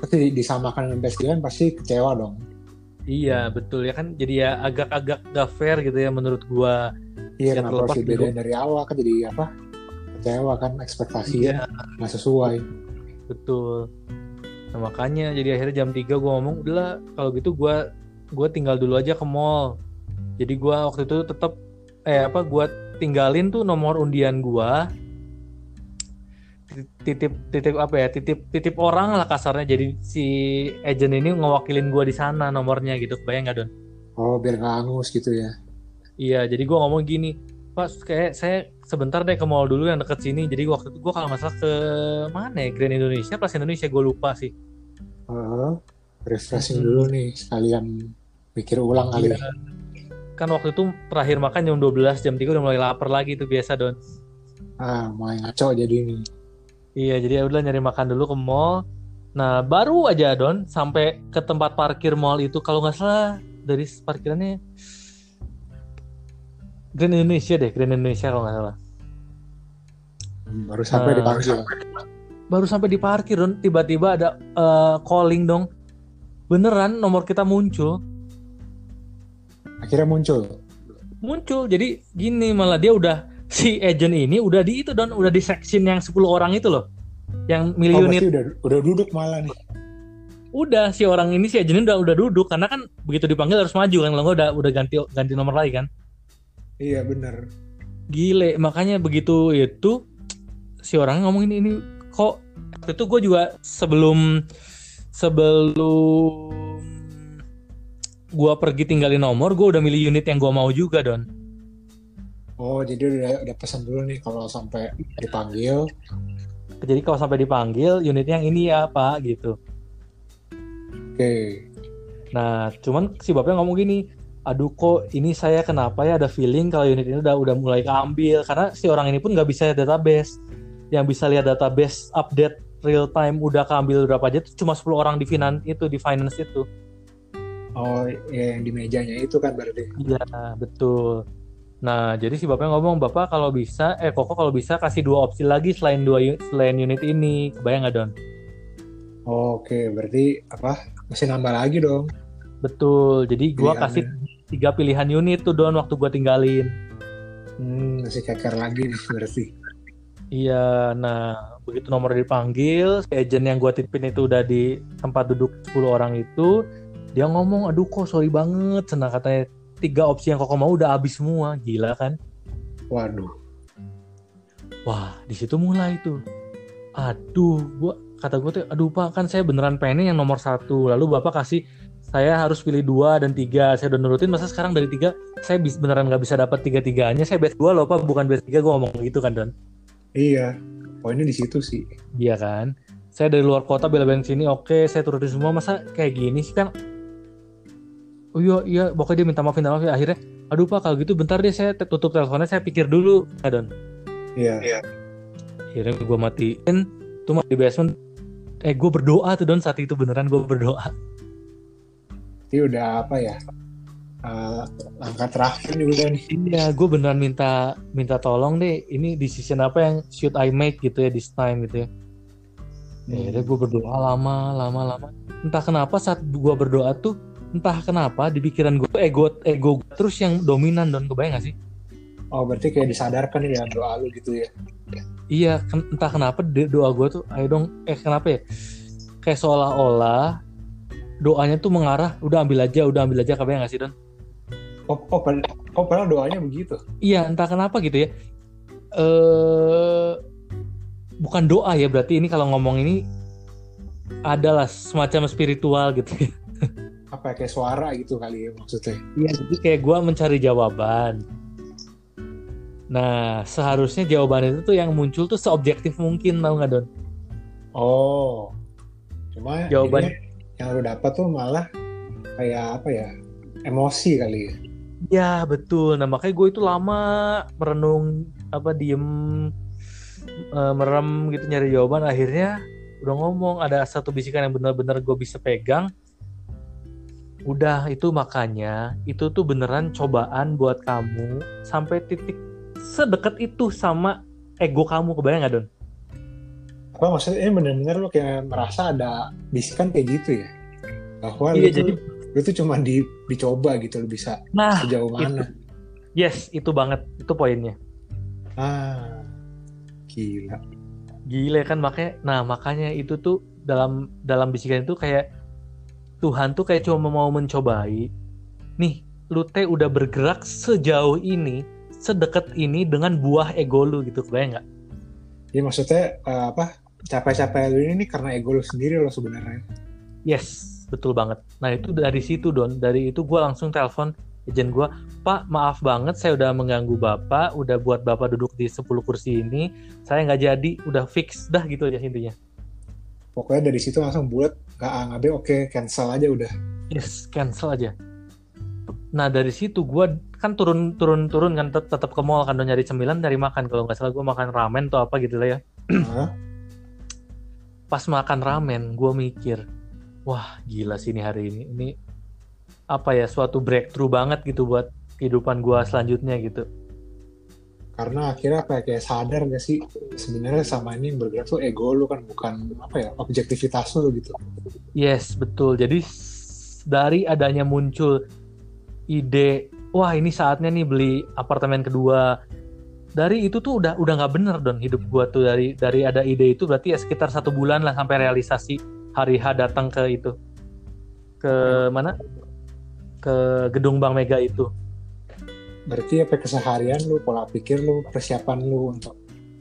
pasti disamakan dengan batch 2 kan pasti kecewa dong. Iya, betul ya kan jadi ya agak-agak gak fair gitu ya menurut gua. Iya, Ya, kenapa terlepas harus dibedain dari awal kan jadi apa? Kecewa kan ekspektasinya nggak sesuai. Betul. Nah, makanya jadi akhirnya jam 3 gue ngomong udahlah kalau gitu gue gua tinggal dulu aja ke mall. Jadi gue waktu itu tetap eh apa gue tinggalin tuh nomor undian gue titip titip apa ya titip titip orang lah kasarnya jadi si agent ini ngewakilin gue di sana nomornya gitu kebayang gak don Oh, biar nggak angus gitu ya. iya jadi gue ngomong gini pas kayak saya sebentar deh ke mall dulu yang deket sini jadi waktu itu gue kalau nggak salah ke mana ya Grand Indonesia Plaza Indonesia gue lupa sih Heeh. refreshing Hmm. dulu nih sekalian mikir ulang kali. Iya. kan waktu itu terakhir makan jam 12 jam 3 udah mulai lapar lagi tuh biasa don Ah, main ngaco jadi ini. Iya jadi ya udah nyari makan dulu ke mall nah baru aja don sampai ke tempat parkir mall itu kalau nggak salah dari parkirannya Grand Indonesia deh Grand Indonesia kalau nggak salah Hmm, Baru sampai Ah. dipanggil. baru sampai di parkir don tiba-tiba ada eh, calling dong beneran nomor kita muncul Akhirnya muncul. muncul jadi gini malah dia udah si agent ini udah di itu don udah di section yang 10 orang itu loh. Yang milih Oh, unit. udah udah duduk malah nih. udah si orang ini si agent ini udah udah duduk. Karena kan begitu dipanggil harus maju kan kalau nggak udah udah ganti ganti nomor lagi kan. Iya bener. gile makanya begitu itu si orang ngomong ini ini kok waktu itu gue juga sebelum sebelum gue pergi tinggalin nomor gue udah milih unit yang gue mau juga don Oh, jadi udah udah pesan dulu nih kalau sampai dipanggil. jadi kalau sampai dipanggil unit yang ini ya pak gitu Oke. Nah, cuman si bapaknya ngomong gini, aduh kok ini saya kenapa ya ada feeling kalau unit ini udah udah mulai keambil karena si orang ini pun nggak bisa lihat database. Yang bisa lihat database update real time udah keambil berapa aja tuh cuma 10 orang di finance itu di finance itu. Oh, ya yang di mejanya itu kan berarti. Iya, betul. Nah, jadi si bapaknya ngomong, "Bapak kalau bisa eh Koko kalau bisa kasih dua opsi lagi selain dua selain unit ini." Kebayang nggak, Don? Oke, berarti apa? Masih nambah lagi dong. Betul. Jadi gua kasih tiga pilihan unit tuh Don waktu gua tinggalin. Hmm, masih keker lagi nih berarti. Iya, nah begitu nomor dipanggil, si agent yang gua titipin itu udah di tempat duduk 10 orang itu, dia ngomong, aduh kok sorry banget, senang katanya tiga opsi yang koko mau udah habis semua, gila kan? Waduh. Wah, di situ mulai tuh. Aduh, gua kata gue tuh, aduh pak kan saya beneran pengen yang nomor satu, lalu bapak kasih saya harus pilih dua dan tiga, saya udah nurutin, masa sekarang dari tiga saya bis, beneran nggak bisa dapat tiga tiganya, saya bet dua loh pak, bukan bet tiga, gue ngomong gitu kan Don. Iya. Poinnya di situ sih. Iya kan? Saya dari luar kota bela-belain sini, oke, saya turutin semua. Masa kayak gini sih kan? Oh iya, iya, pokoknya dia minta maaf, minta maaf ya. Akhirnya, aduh pak, kalau gitu bentar deh saya tutup teleponnya, saya pikir dulu, ya Don. Iya. Akhirnya gue matiin, tuh di basement. Eh, gue berdoa tuh Don saat itu beneran gue berdoa. Ini udah apa ya? Eh, langkah terakhir nih udah nih. Iya, gue beneran minta minta tolong deh. Ini decision apa yang should I make gitu ya this time gitu ya. Ya, Akhirnya gue berdoa lama, lama, lama. Entah kenapa saat gue berdoa tuh, entah kenapa di pikiran gue ego ego terus yang dominan don kebayang gak sih? Oh, berarti kayak disadarkan dalam doa lu gitu ya. Iya, ken- entah kenapa doa gue tuh, ayo dong, eh kenapa ya? Kayak seolah-olah doanya tuh mengarah, udah ambil aja, udah ambil aja, kebayang gak sih don? Oh, oh, pad- oh padahal doanya begitu. Iya, entah kenapa gitu ya. Eh, bukan doa ya, berarti ini kalau ngomong ini adalah semacam spiritual gitu ya. Apa ya, kayak suara gitu kali ya maksudnya. Iya, jadi kayak gue mencari jawaban. Nah, seharusnya jawaban itu tuh yang muncul tuh seobjektif mungkin, tau nggak Don? Oh, cuma Jawaban- yang lu dapat tuh malah kayak apa ya emosi kali ya. Ya betul. Nah makanya gue itu lama merenung apa diem eh, merem gitu nyari jawaban. Akhirnya udah ngomong ada satu bisikan yang benar-benar gue bisa pegang. Udah itu makanya itu tuh beneran cobaan buat kamu sampai titik sedekat itu sama ego kamu kebayang gak Don? Apa maksudnya ini bener-bener lu kayak merasa ada bisikan kayak gitu ya? Bahwa Iya lu, jadi tuh, lu tuh cuma di, dicoba gitu lu bisa nah sejauh mana. yes itu banget itu poinnya. Ah, gila. Gile kan makanya nah makanya itu tuh dalam dalam bisikan itu kayak Tuhan tuh kayak cuma mau mencobai nih lu teh udah bergerak sejauh ini sedekat ini dengan buah ego lu gitu kebayang nggak Jadi maksudnya eh, apa? Capek-capek lu ini nih karena ego lu sendiri lo sebenarnya. yes betul banget nah itu dari situ don dari itu gue langsung telepon agent gue pak maaf banget saya udah mengganggu bapak udah buat bapak duduk di 10 kursi ini saya nggak jadi udah fix dah gitu aja intinya Pokoknya dari situ langsung bulat nggak A nggak B oke cancel aja udah. Yes, cancel aja. Nah dari situ gue kan turun turun turun kan tet- tetap ke mall kan udah nyari cemilan dari makan kalau nggak salah gue makan ramen atau apa gitu lah ya. Pas makan ramen gue mikir, wah gila sih ini hari ini. Ini apa ya suatu breakthrough banget gitu buat kehidupan gue selanjutnya gitu. Karena akhirnya ya, kayak sadar gak sih sebenarnya sama ini yang bergerak tuh ego lu kan bukan apa ya objektivitas lu gitu Yes betul. Jadi dari adanya muncul ide, wah ini saatnya nih beli apartemen kedua. Dari itu tuh udah udah nggak bener don hidup gua tuh dari dari ada ide itu berarti ya sekitar satu bulan lah sampai realisasi hari H datang ke itu ke mana ke gedung Bank Mega itu. Berarti apa keseharian lu pola pikir lu persiapan lu untuk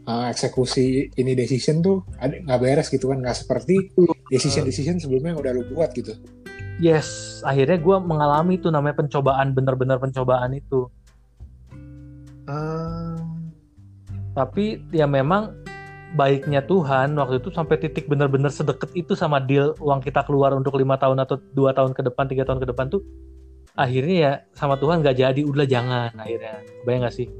uh, eksekusi ini decision tuh ada nggak beres gitu kan nggak seperti decision decision sebelumnya yang udah lu buat gitu Yes, akhirnya gua mengalami tuh namanya pencobaan bener-bener pencobaan itu. Ah, tapi ya memang baiknya Tuhan waktu itu sampai titik benar-benar sedekat itu sama deal uang kita keluar untuk lima tahun atau dua tahun ke depan tiga tahun ke depan tuh akhirnya ya sama Tuhan gak jadi udah jangan akhirnya. Bayang gak sih?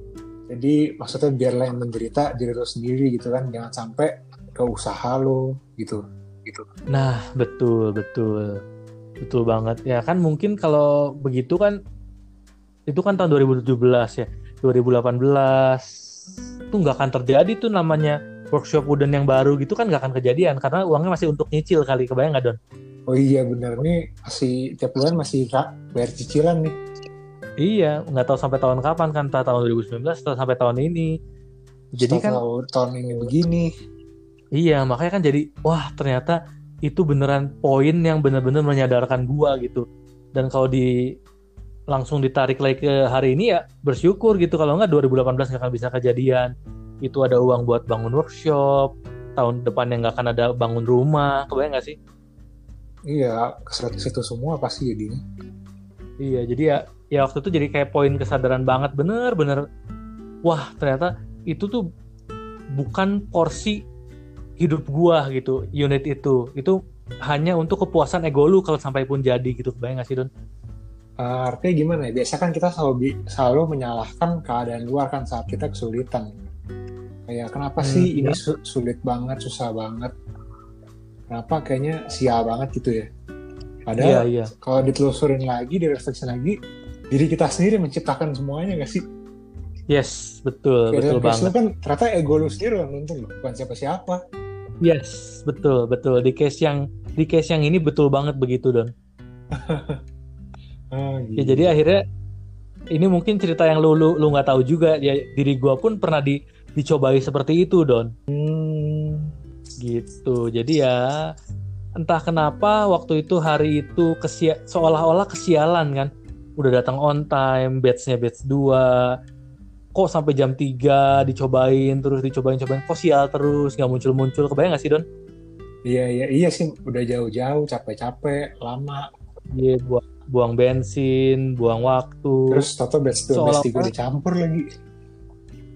Jadi maksudnya biarlah yang menderita diri lu sendiri gitu kan. Jangan sampai ke usaha lu gitu gitu. Nah betul betul. Betul banget. Ya kan mungkin kalau begitu kan itu kan tahun 2017 ya. 2018 tuh nggak akan terjadi tuh namanya workshop wooden yang baru gitu kan nggak akan kejadian. Karena uangnya masih untuk nyicil kali kebayang nggak Don? Oh iya bener nih masih tiap bulan masih bayar cicilan nih Iya, nggak tahu sampai tahun kapan kan, entah tahun 2019 atau sampai tahun ini. Jadi kan, Tahu tahun ini begini iya makanya kan jadi, wah ternyata itu beneran poin yang bener-bener menyadarkan gua gitu. Dan kalau di langsung ditarik lagi ke hari ini ya bersyukur gitu. Kalau nggak 2018 nggak akan bisa kejadian. Itu ada uang buat bangun workshop. Tahun depan yang nggak akan ada bangun rumah. Kebayang nggak sih? Iya keseret situ semua pasti jadinya Iya, jadi ya ya waktu itu jadi kayak poin kesadaran banget bener-bener wah ternyata itu tuh bukan porsi hidup gua gitu unit itu itu hanya untuk kepuasan ego lu kalau sampai pun jadi gitu kebayang gak sih Don? Eh, artinya gimana ya? Biasa kan kita selalu selalu menyalahkan keadaan luar kan saat kita kesulitan. Kayak kenapa Hmm, sih ini iya. su- sulit banget, susah banget? Kenapa? Kayaknya sial banget gitu ya? Iya Padahal iya kalau ditelusurin lagi, direfleksi lagi, diri kita sendiri menciptakan semuanya gak sih? yes betul Kayak betul banget. kan ternyata ego lu sendiri yang nuntun bukan siapa-siapa. yes betul betul. Di case yang di case yang ini betul banget begitu Don. [LAUGHS] Ah, ya jadi akhirnya ini mungkin cerita yang lu lu lu nggak tahu juga. Ya diri gua pun pernah di dicobai seperti itu Don. Hmm, gitu jadi ya entah kenapa waktu itu hari itu kesia seolah-olah kesialan kan udah datang on time batchnya batch 2 kok sampai jam 3 dicobain terus dicobain cobain kok sial terus nggak muncul muncul kebayang gak sih Don iya iya iya sih udah jauh-jauh, capek-capek, lama. Iya, buang, buang bensin, buang waktu. Terus Toto best 2 best 3 dicampur lagi.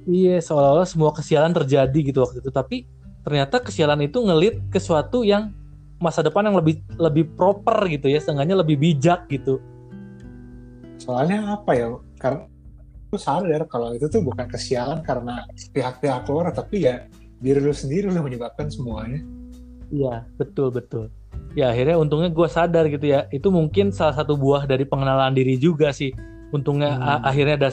Iya, seolah-olah semua kesialan terjadi gitu waktu itu. Tapi ternyata kesialan itu ngelit ke suatu yang masa depan yang lebih lebih proper gitu ya, seenggaknya lebih bijak gitu. Soalnya apa ya? Karena lu sadar kalau itu tuh bukan kesialan karena pihak-pihak luar, tapi ya diri lu sendiri lu menyebabkan semuanya. Iya, betul betul. Ya akhirnya untungnya gue sadar gitu ya. Itu mungkin salah satu buah dari pengenalan diri juga sih. Untungnya hmm. akhirnya ada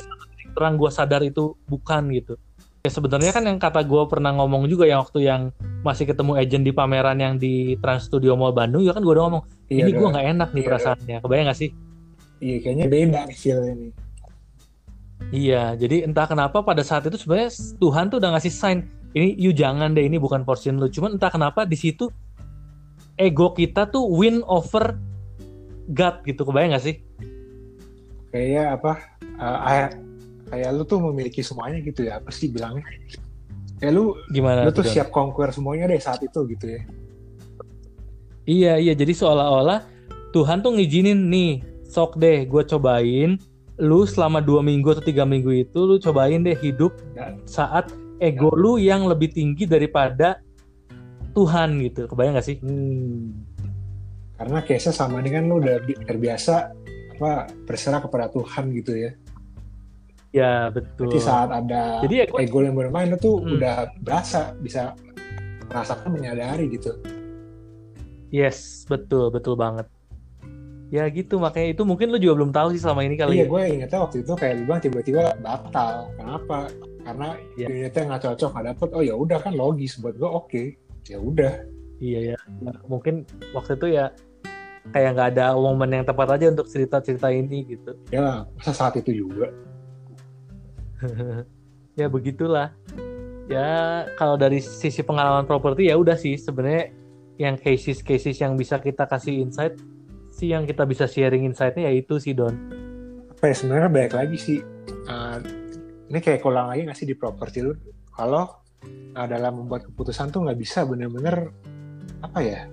terang gue sadar itu bukan gitu. Ya sebenarnya kan yang kata gue pernah ngomong juga yang waktu yang masih ketemu agent di pameran yang di Trans Studio Mall Bandung ya kan gue udah ngomong iya, ini gue nggak enak nih iya, perasaannya. Kebayang gak sih? Iya kayaknya beda feel ini. Iya, jadi entah kenapa pada saat itu sebenarnya Tuhan tuh udah ngasih sign ini you jangan deh ini bukan portion lu cuman entah kenapa di situ ego kita tuh win over God gitu kebayang gak sih kayak apa uh, kayak lu tuh memiliki semuanya gitu ya apa sih bilangnya. Kayak lu gimana lu tuh siap conquer semuanya deh saat itu gitu ya. Iya iya. Jadi seolah-olah Tuhan tuh ngizinin nih sok deh gue cobain. Lu selama dua minggu atau tiga minggu itu lu cobain deh hidup saat ego lu yang lebih tinggi daripada Tuhan gitu. Kebayang gak sih? Hmm. karena case sama ini kan lu udah terbiasa apa berserah kepada Tuhan gitu ya ya betul. Jadi saat ada jadi ya, ego yang bermain tuh hmm. udah berasa bisa merasakan menyadari gitu. Yes betul betul banget. Ya gitu. Makanya itu mungkin lu juga belum tahu sih selama ini kali iya ya. gue ingetnya waktu itu kayak lu bilang tiba-tiba batal. Kenapa? Karena ya. unitnya nggak cocok nggak dapet. Oh ya udah kan logis. Buat gue oke. Okay. ya udah. Iya ya. Nah, mungkin waktu itu ya kayak nggak ada momen yang tepat aja untuk cerita-cerita ini gitu. Ya masa saat itu juga [LAUGHS] ya begitulah. Ya kalau dari sisi pengalaman properti ya udah sih. Sebenarnya yang cases-cases yang bisa kita kasih insight sih yang kita bisa sharing insightnya ya itu sih Don. Apa ya sebenarnya baik lagi sih uh, ini kayak kolang lagi nggak sih di properti lu? Kalau uh, dalam membuat keputusan tuh nggak bisa bener-bener apa ya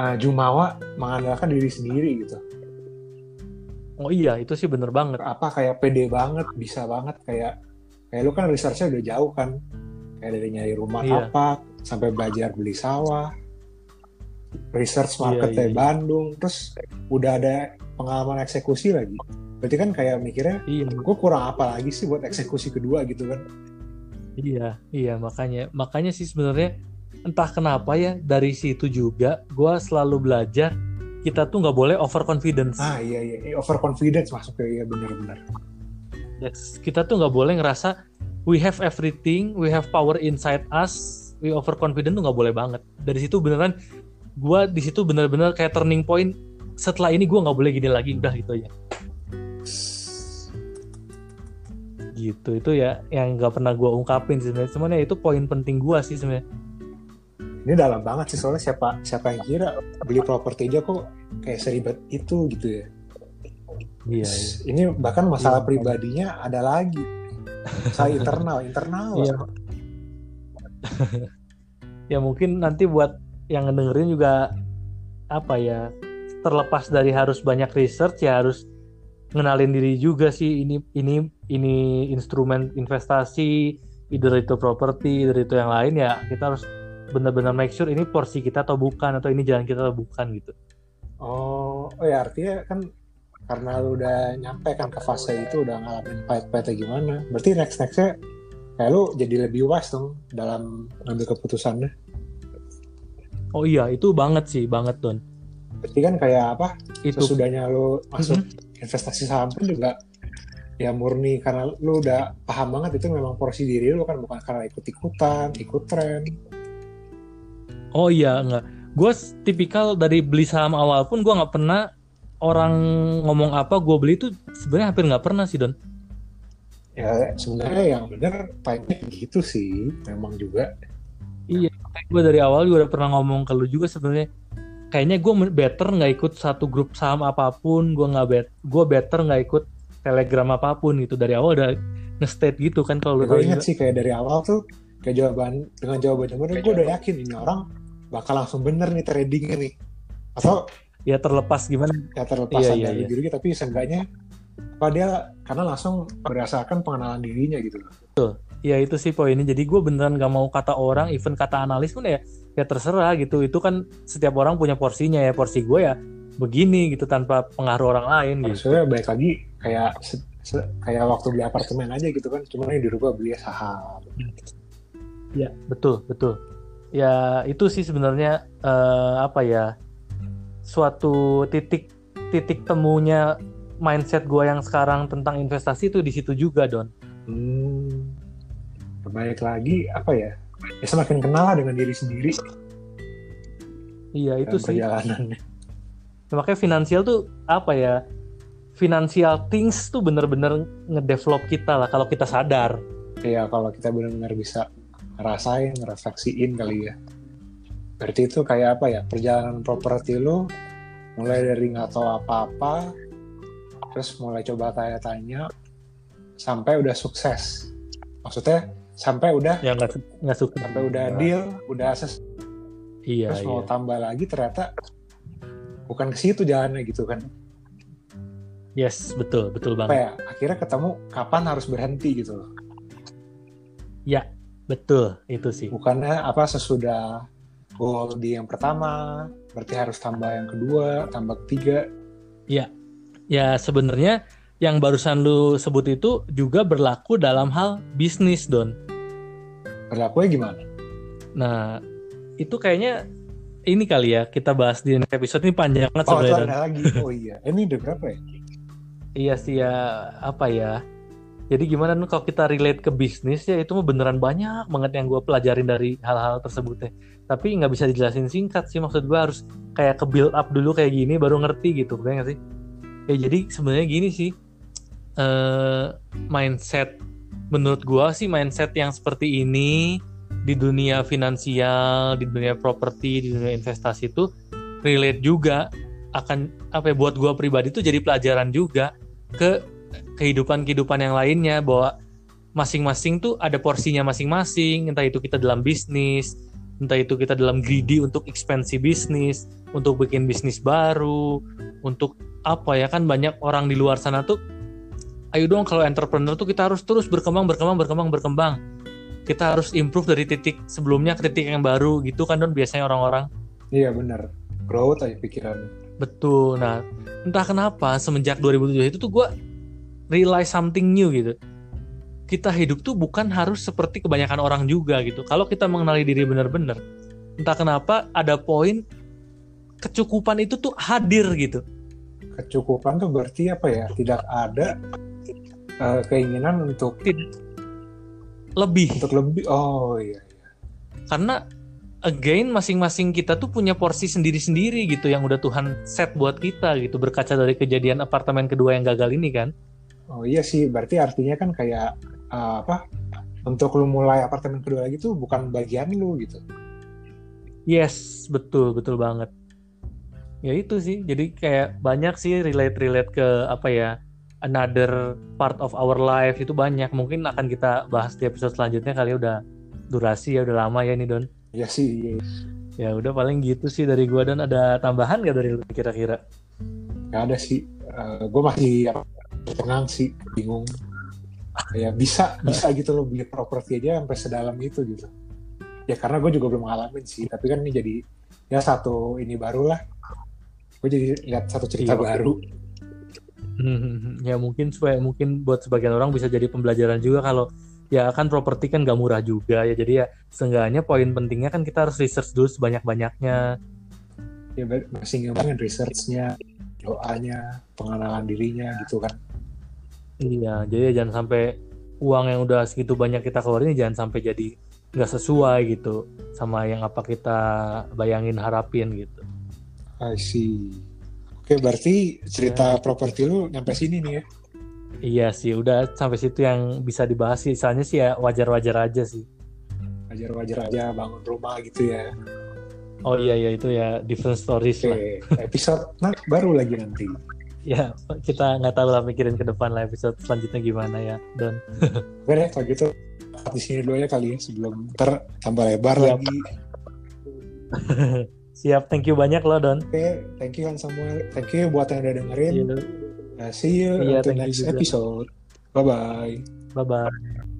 uh, jumawa mengandalkan diri sendiri gitu oh iya itu sih bener banget apa kayak pede banget bisa banget kayak kayak lu kan researchnya udah jauh kan kayak dari nyari rumah iya. apa sampai belajar beli sawah research market iya, iya. Bandung terus udah ada pengalaman eksekusi lagi berarti kan kayak mikirnya iya. gue kurang apa lagi sih buat eksekusi kedua gitu kan iya iya makanya makanya sih sebenarnya entah kenapa ya dari situ juga gue selalu belajar kita tuh nggak boleh overconfidence. Ah iya iya. Eh, overconfidence masuknya iya benar-benar yes, kita tuh nggak boleh ngerasa we have everything we have power inside us we overconfident tuh nggak boleh banget. Dari situ beneran gue di situ bener-bener kayak turning point setelah ini gue nggak boleh gini lagi udah gitu ya gitu itu ya yang nggak pernah gue ungkapin sebenarnya. Semuanya itu poin penting gue sih sebenarnya ini dalam banget sih soalnya siapa siapa yang kira beli properti aja kok kayak seribet itu gitu ya iya, iya. ini bahkan masalah iya. pribadinya ada lagi saya internal internal iya. [LAUGHS] ya mungkin nanti buat yang ngedengerin juga apa ya terlepas dari harus banyak research ya harus ngenalin diri juga sih ini ini ini instrumen investasi either itu properti either itu yang lain ya kita harus benar-benar make sure ini porsi kita atau bukan atau ini jalan kita atau bukan gitu. Oh oh ya artinya kan karena lu udah nyampe kan ke fase itu udah ngalamin pahit-pahitnya gimana berarti next nextnya kayak lu jadi lebih wise dong dalam ngambil keputusannya. Oh iya itu banget sih banget don. Berarti kan kayak apa itu. sesudahnya lu masuk mm -hmm investasi saham pun juga ya murni karena lu udah paham banget itu memang porsi diri lu kan bukan karena ikut ikutan ikut tren oh iya enggak. Gue tipikal dari beli saham awal pun gue nggak pernah orang ngomong apa gue beli itu sebenarnya hampir nggak pernah sih don. Ya sebenarnya yang benar paling gitu sih memang juga. Iya gue dari awal juga udah pernah ngomong ke lu juga sebenarnya. Kayaknya gue better nggak ikut satu grup saham apa pun gue nggak bet gue better nggak ikut telegram apa pun gitu. Dari awal udah nge-state gitu kan kalau gue inget sih kayak dari awal tuh kayak jawaban dengan jawaban bener gue udah yakin ini orang bakal langsung bener nih tradingnya nih atau ya terlepas gimana. Ya terlepas Iya, iya, iya. rugi-rugi tapi seenggaknya apa dia karena langsung berdasarkan pengenalan dirinya gitu loh. Ya itu sih poinnya. Jadi gue beneran gak mau kata orang even kata analis pun ya ya terserah gitu. Itu kan setiap orang punya porsinya ya. Porsi gue ya begini gitu tanpa pengaruh orang lain gitu. Maksudnya baik lagi kayak kayak waktu beli apartemen aja gitu kan. Cuma ini dirubah beli saham. Ya betul betul ya itu sih sebenarnya eh, apa ya suatu titik titik temunya mindset gue yang sekarang tentang investasi itu di situ juga don. Hmm, baik lagi apa ya ya semakin kenal dengan diri sendiri. Iya itu sih. perjalanannya. Ya, makanya finansial tuh apa ya financial things tuh bener-bener ngedevelop kita lah kalau kita sadar. Ya kalau kita benar-benar bisa ngerasain ngerefleksiin kali ya. Berarti itu kayak apa ya? Perjalanan properti lo mulai dari nggak tahu apa-apa terus mulai coba tanya-tanya sampai udah sukses. Maksudnya sampai udah ya nggak nggak suka sampai udah deal udah akses. Iya terus iya. mau tambah lagi ternyata bukan ke situ jalannya gitu kan. Yes betul betul apa banget. ya? Akhirnya ketemu kapan harus berhenti gitu loh betul itu sih. Bukannya apa sesudah goal di yang pertama berarti harus tambah yang kedua tambah ketiga? Ya sebenarnya yang barusan lu sebut itu juga berlaku dalam hal bisnis don. Berlakunya gimana? Nah itu kayaknya ini kali ya kita bahas di episode ini panjang banget oh sebenarnya ada lagi. Oh iya ini udah berapa ya? Iya sih ya apa ya. Jadi gimana nih kalau kita relate ke bisnis ya itu beneran banyak banget yang gue pelajarin dari hal-hal tersebut ya. Tapi nggak bisa dijelasin singkat sih maksud gue harus kayak ke build up dulu kayak gini baru ngerti gitu, kayak nggak sih? Ya jadi sebenarnya gini sih eh mindset menurut gue sih mindset yang seperti ini di dunia finansial, di dunia properti, di dunia investasi itu relate juga akan apa ya buat gue pribadi tuh jadi pelajaran juga ke kehidupan-kehidupan yang lainnya bahwa masing-masing tuh ada porsinya masing-masing entah itu kita dalam bisnis entah itu kita dalam greedy untuk ekspansi bisnis untuk bikin bisnis baru untuk apa ya kan banyak orang di luar sana tuh ayo dong kalau entrepreneur tuh kita harus terus berkembang berkembang berkembang berkembang. Kita harus improve dari titik sebelumnya ke titik yang baru gitu kan don biasanya orang-orang. Iya bener growth aja pikirannya. Betul. Nah, entah kenapa semenjak 2007 itu tuh gue realize something new gitu. Kita hidup tuh bukan harus seperti kebanyakan orang juga gitu. Kalau kita mengenali diri benar-benar, entah kenapa ada poin kecukupan itu tuh hadir gitu. kecukupan tuh berarti apa ya tidak ada eh, keinginan untuk Lebih untuk lebih oh iya karena again masing-masing kita tuh punya porsi sendiri-sendiri gitu yang udah Tuhan set buat kita gitu berkaca dari kejadian apartemen kedua yang gagal ini kan. Oh iya sih berarti artinya kan kayak eh, apa untuk lu mulai apartemen kedua lagi tuh bukan bagian lu gitu Yes, betul, betul banget. Ya itu sih, jadi kayak banyak sih relate-relate ke apa ya, another part of our life itu banyak. Mungkin akan kita bahas di episode selanjutnya kali ya, udah durasi ya, udah lama ya nih Don. ya sih iya. Ya udah paling gitu sih dari gua Don. Ada tambahan gak dari lu kira-kira? nggak ada sih gue masih tenang sih bingung. Ya bisa bisa gitu loh beli properti aja sampai sedalam itu gitu. Ya karena gue juga belum ngalamin sih tapi kan ini jadi ya satu ini baru lah. Gue jadi lihat satu cerita Iya. baru. Ya mungkin supaya mungkin buat sebagian orang bisa jadi pembelajaran juga kalau ya kan properti kan gak murah juga ya. Jadi ya seenggaknya poin pentingnya kan kita harus research dulu sebanyak-banyaknya. Ya ber- masih ngomongin researchnya doanya pengenalan dirinya gitu kan Iya, jadi ya jangan sampai uang yang udah segitu banyak kita keluarin jangan sampai jadi nggak sesuai gitu sama yang apa kita bayangin harapin gitu. I see oke berarti cerita properti lu nyampe sini nih ya Iya sih, udah sampai situ yang bisa dibahas sih. Soalnya sih ya wajar-wajar aja sih. wajar-wajar aja bangun rumah gitu ya Oh iya ya itu ya different stories oke lah. episode nah, baru lagi nanti Ya kita nggak tahu lah mikirin ke depan lah episode selanjutnya gimana ya Don. [LAUGHS] Oke deh, kalau gitu di sini dulu ya kali ya sebelum ntar tambah lebar Siap. lagi. [LAUGHS] Siap, thank you banyak loh Don. Oke, okay, thank you kan Samuel. Thank you buat yang udah dengerin. Yeah. Uh, see you yeah, next episode. Bye bye. Bye bye.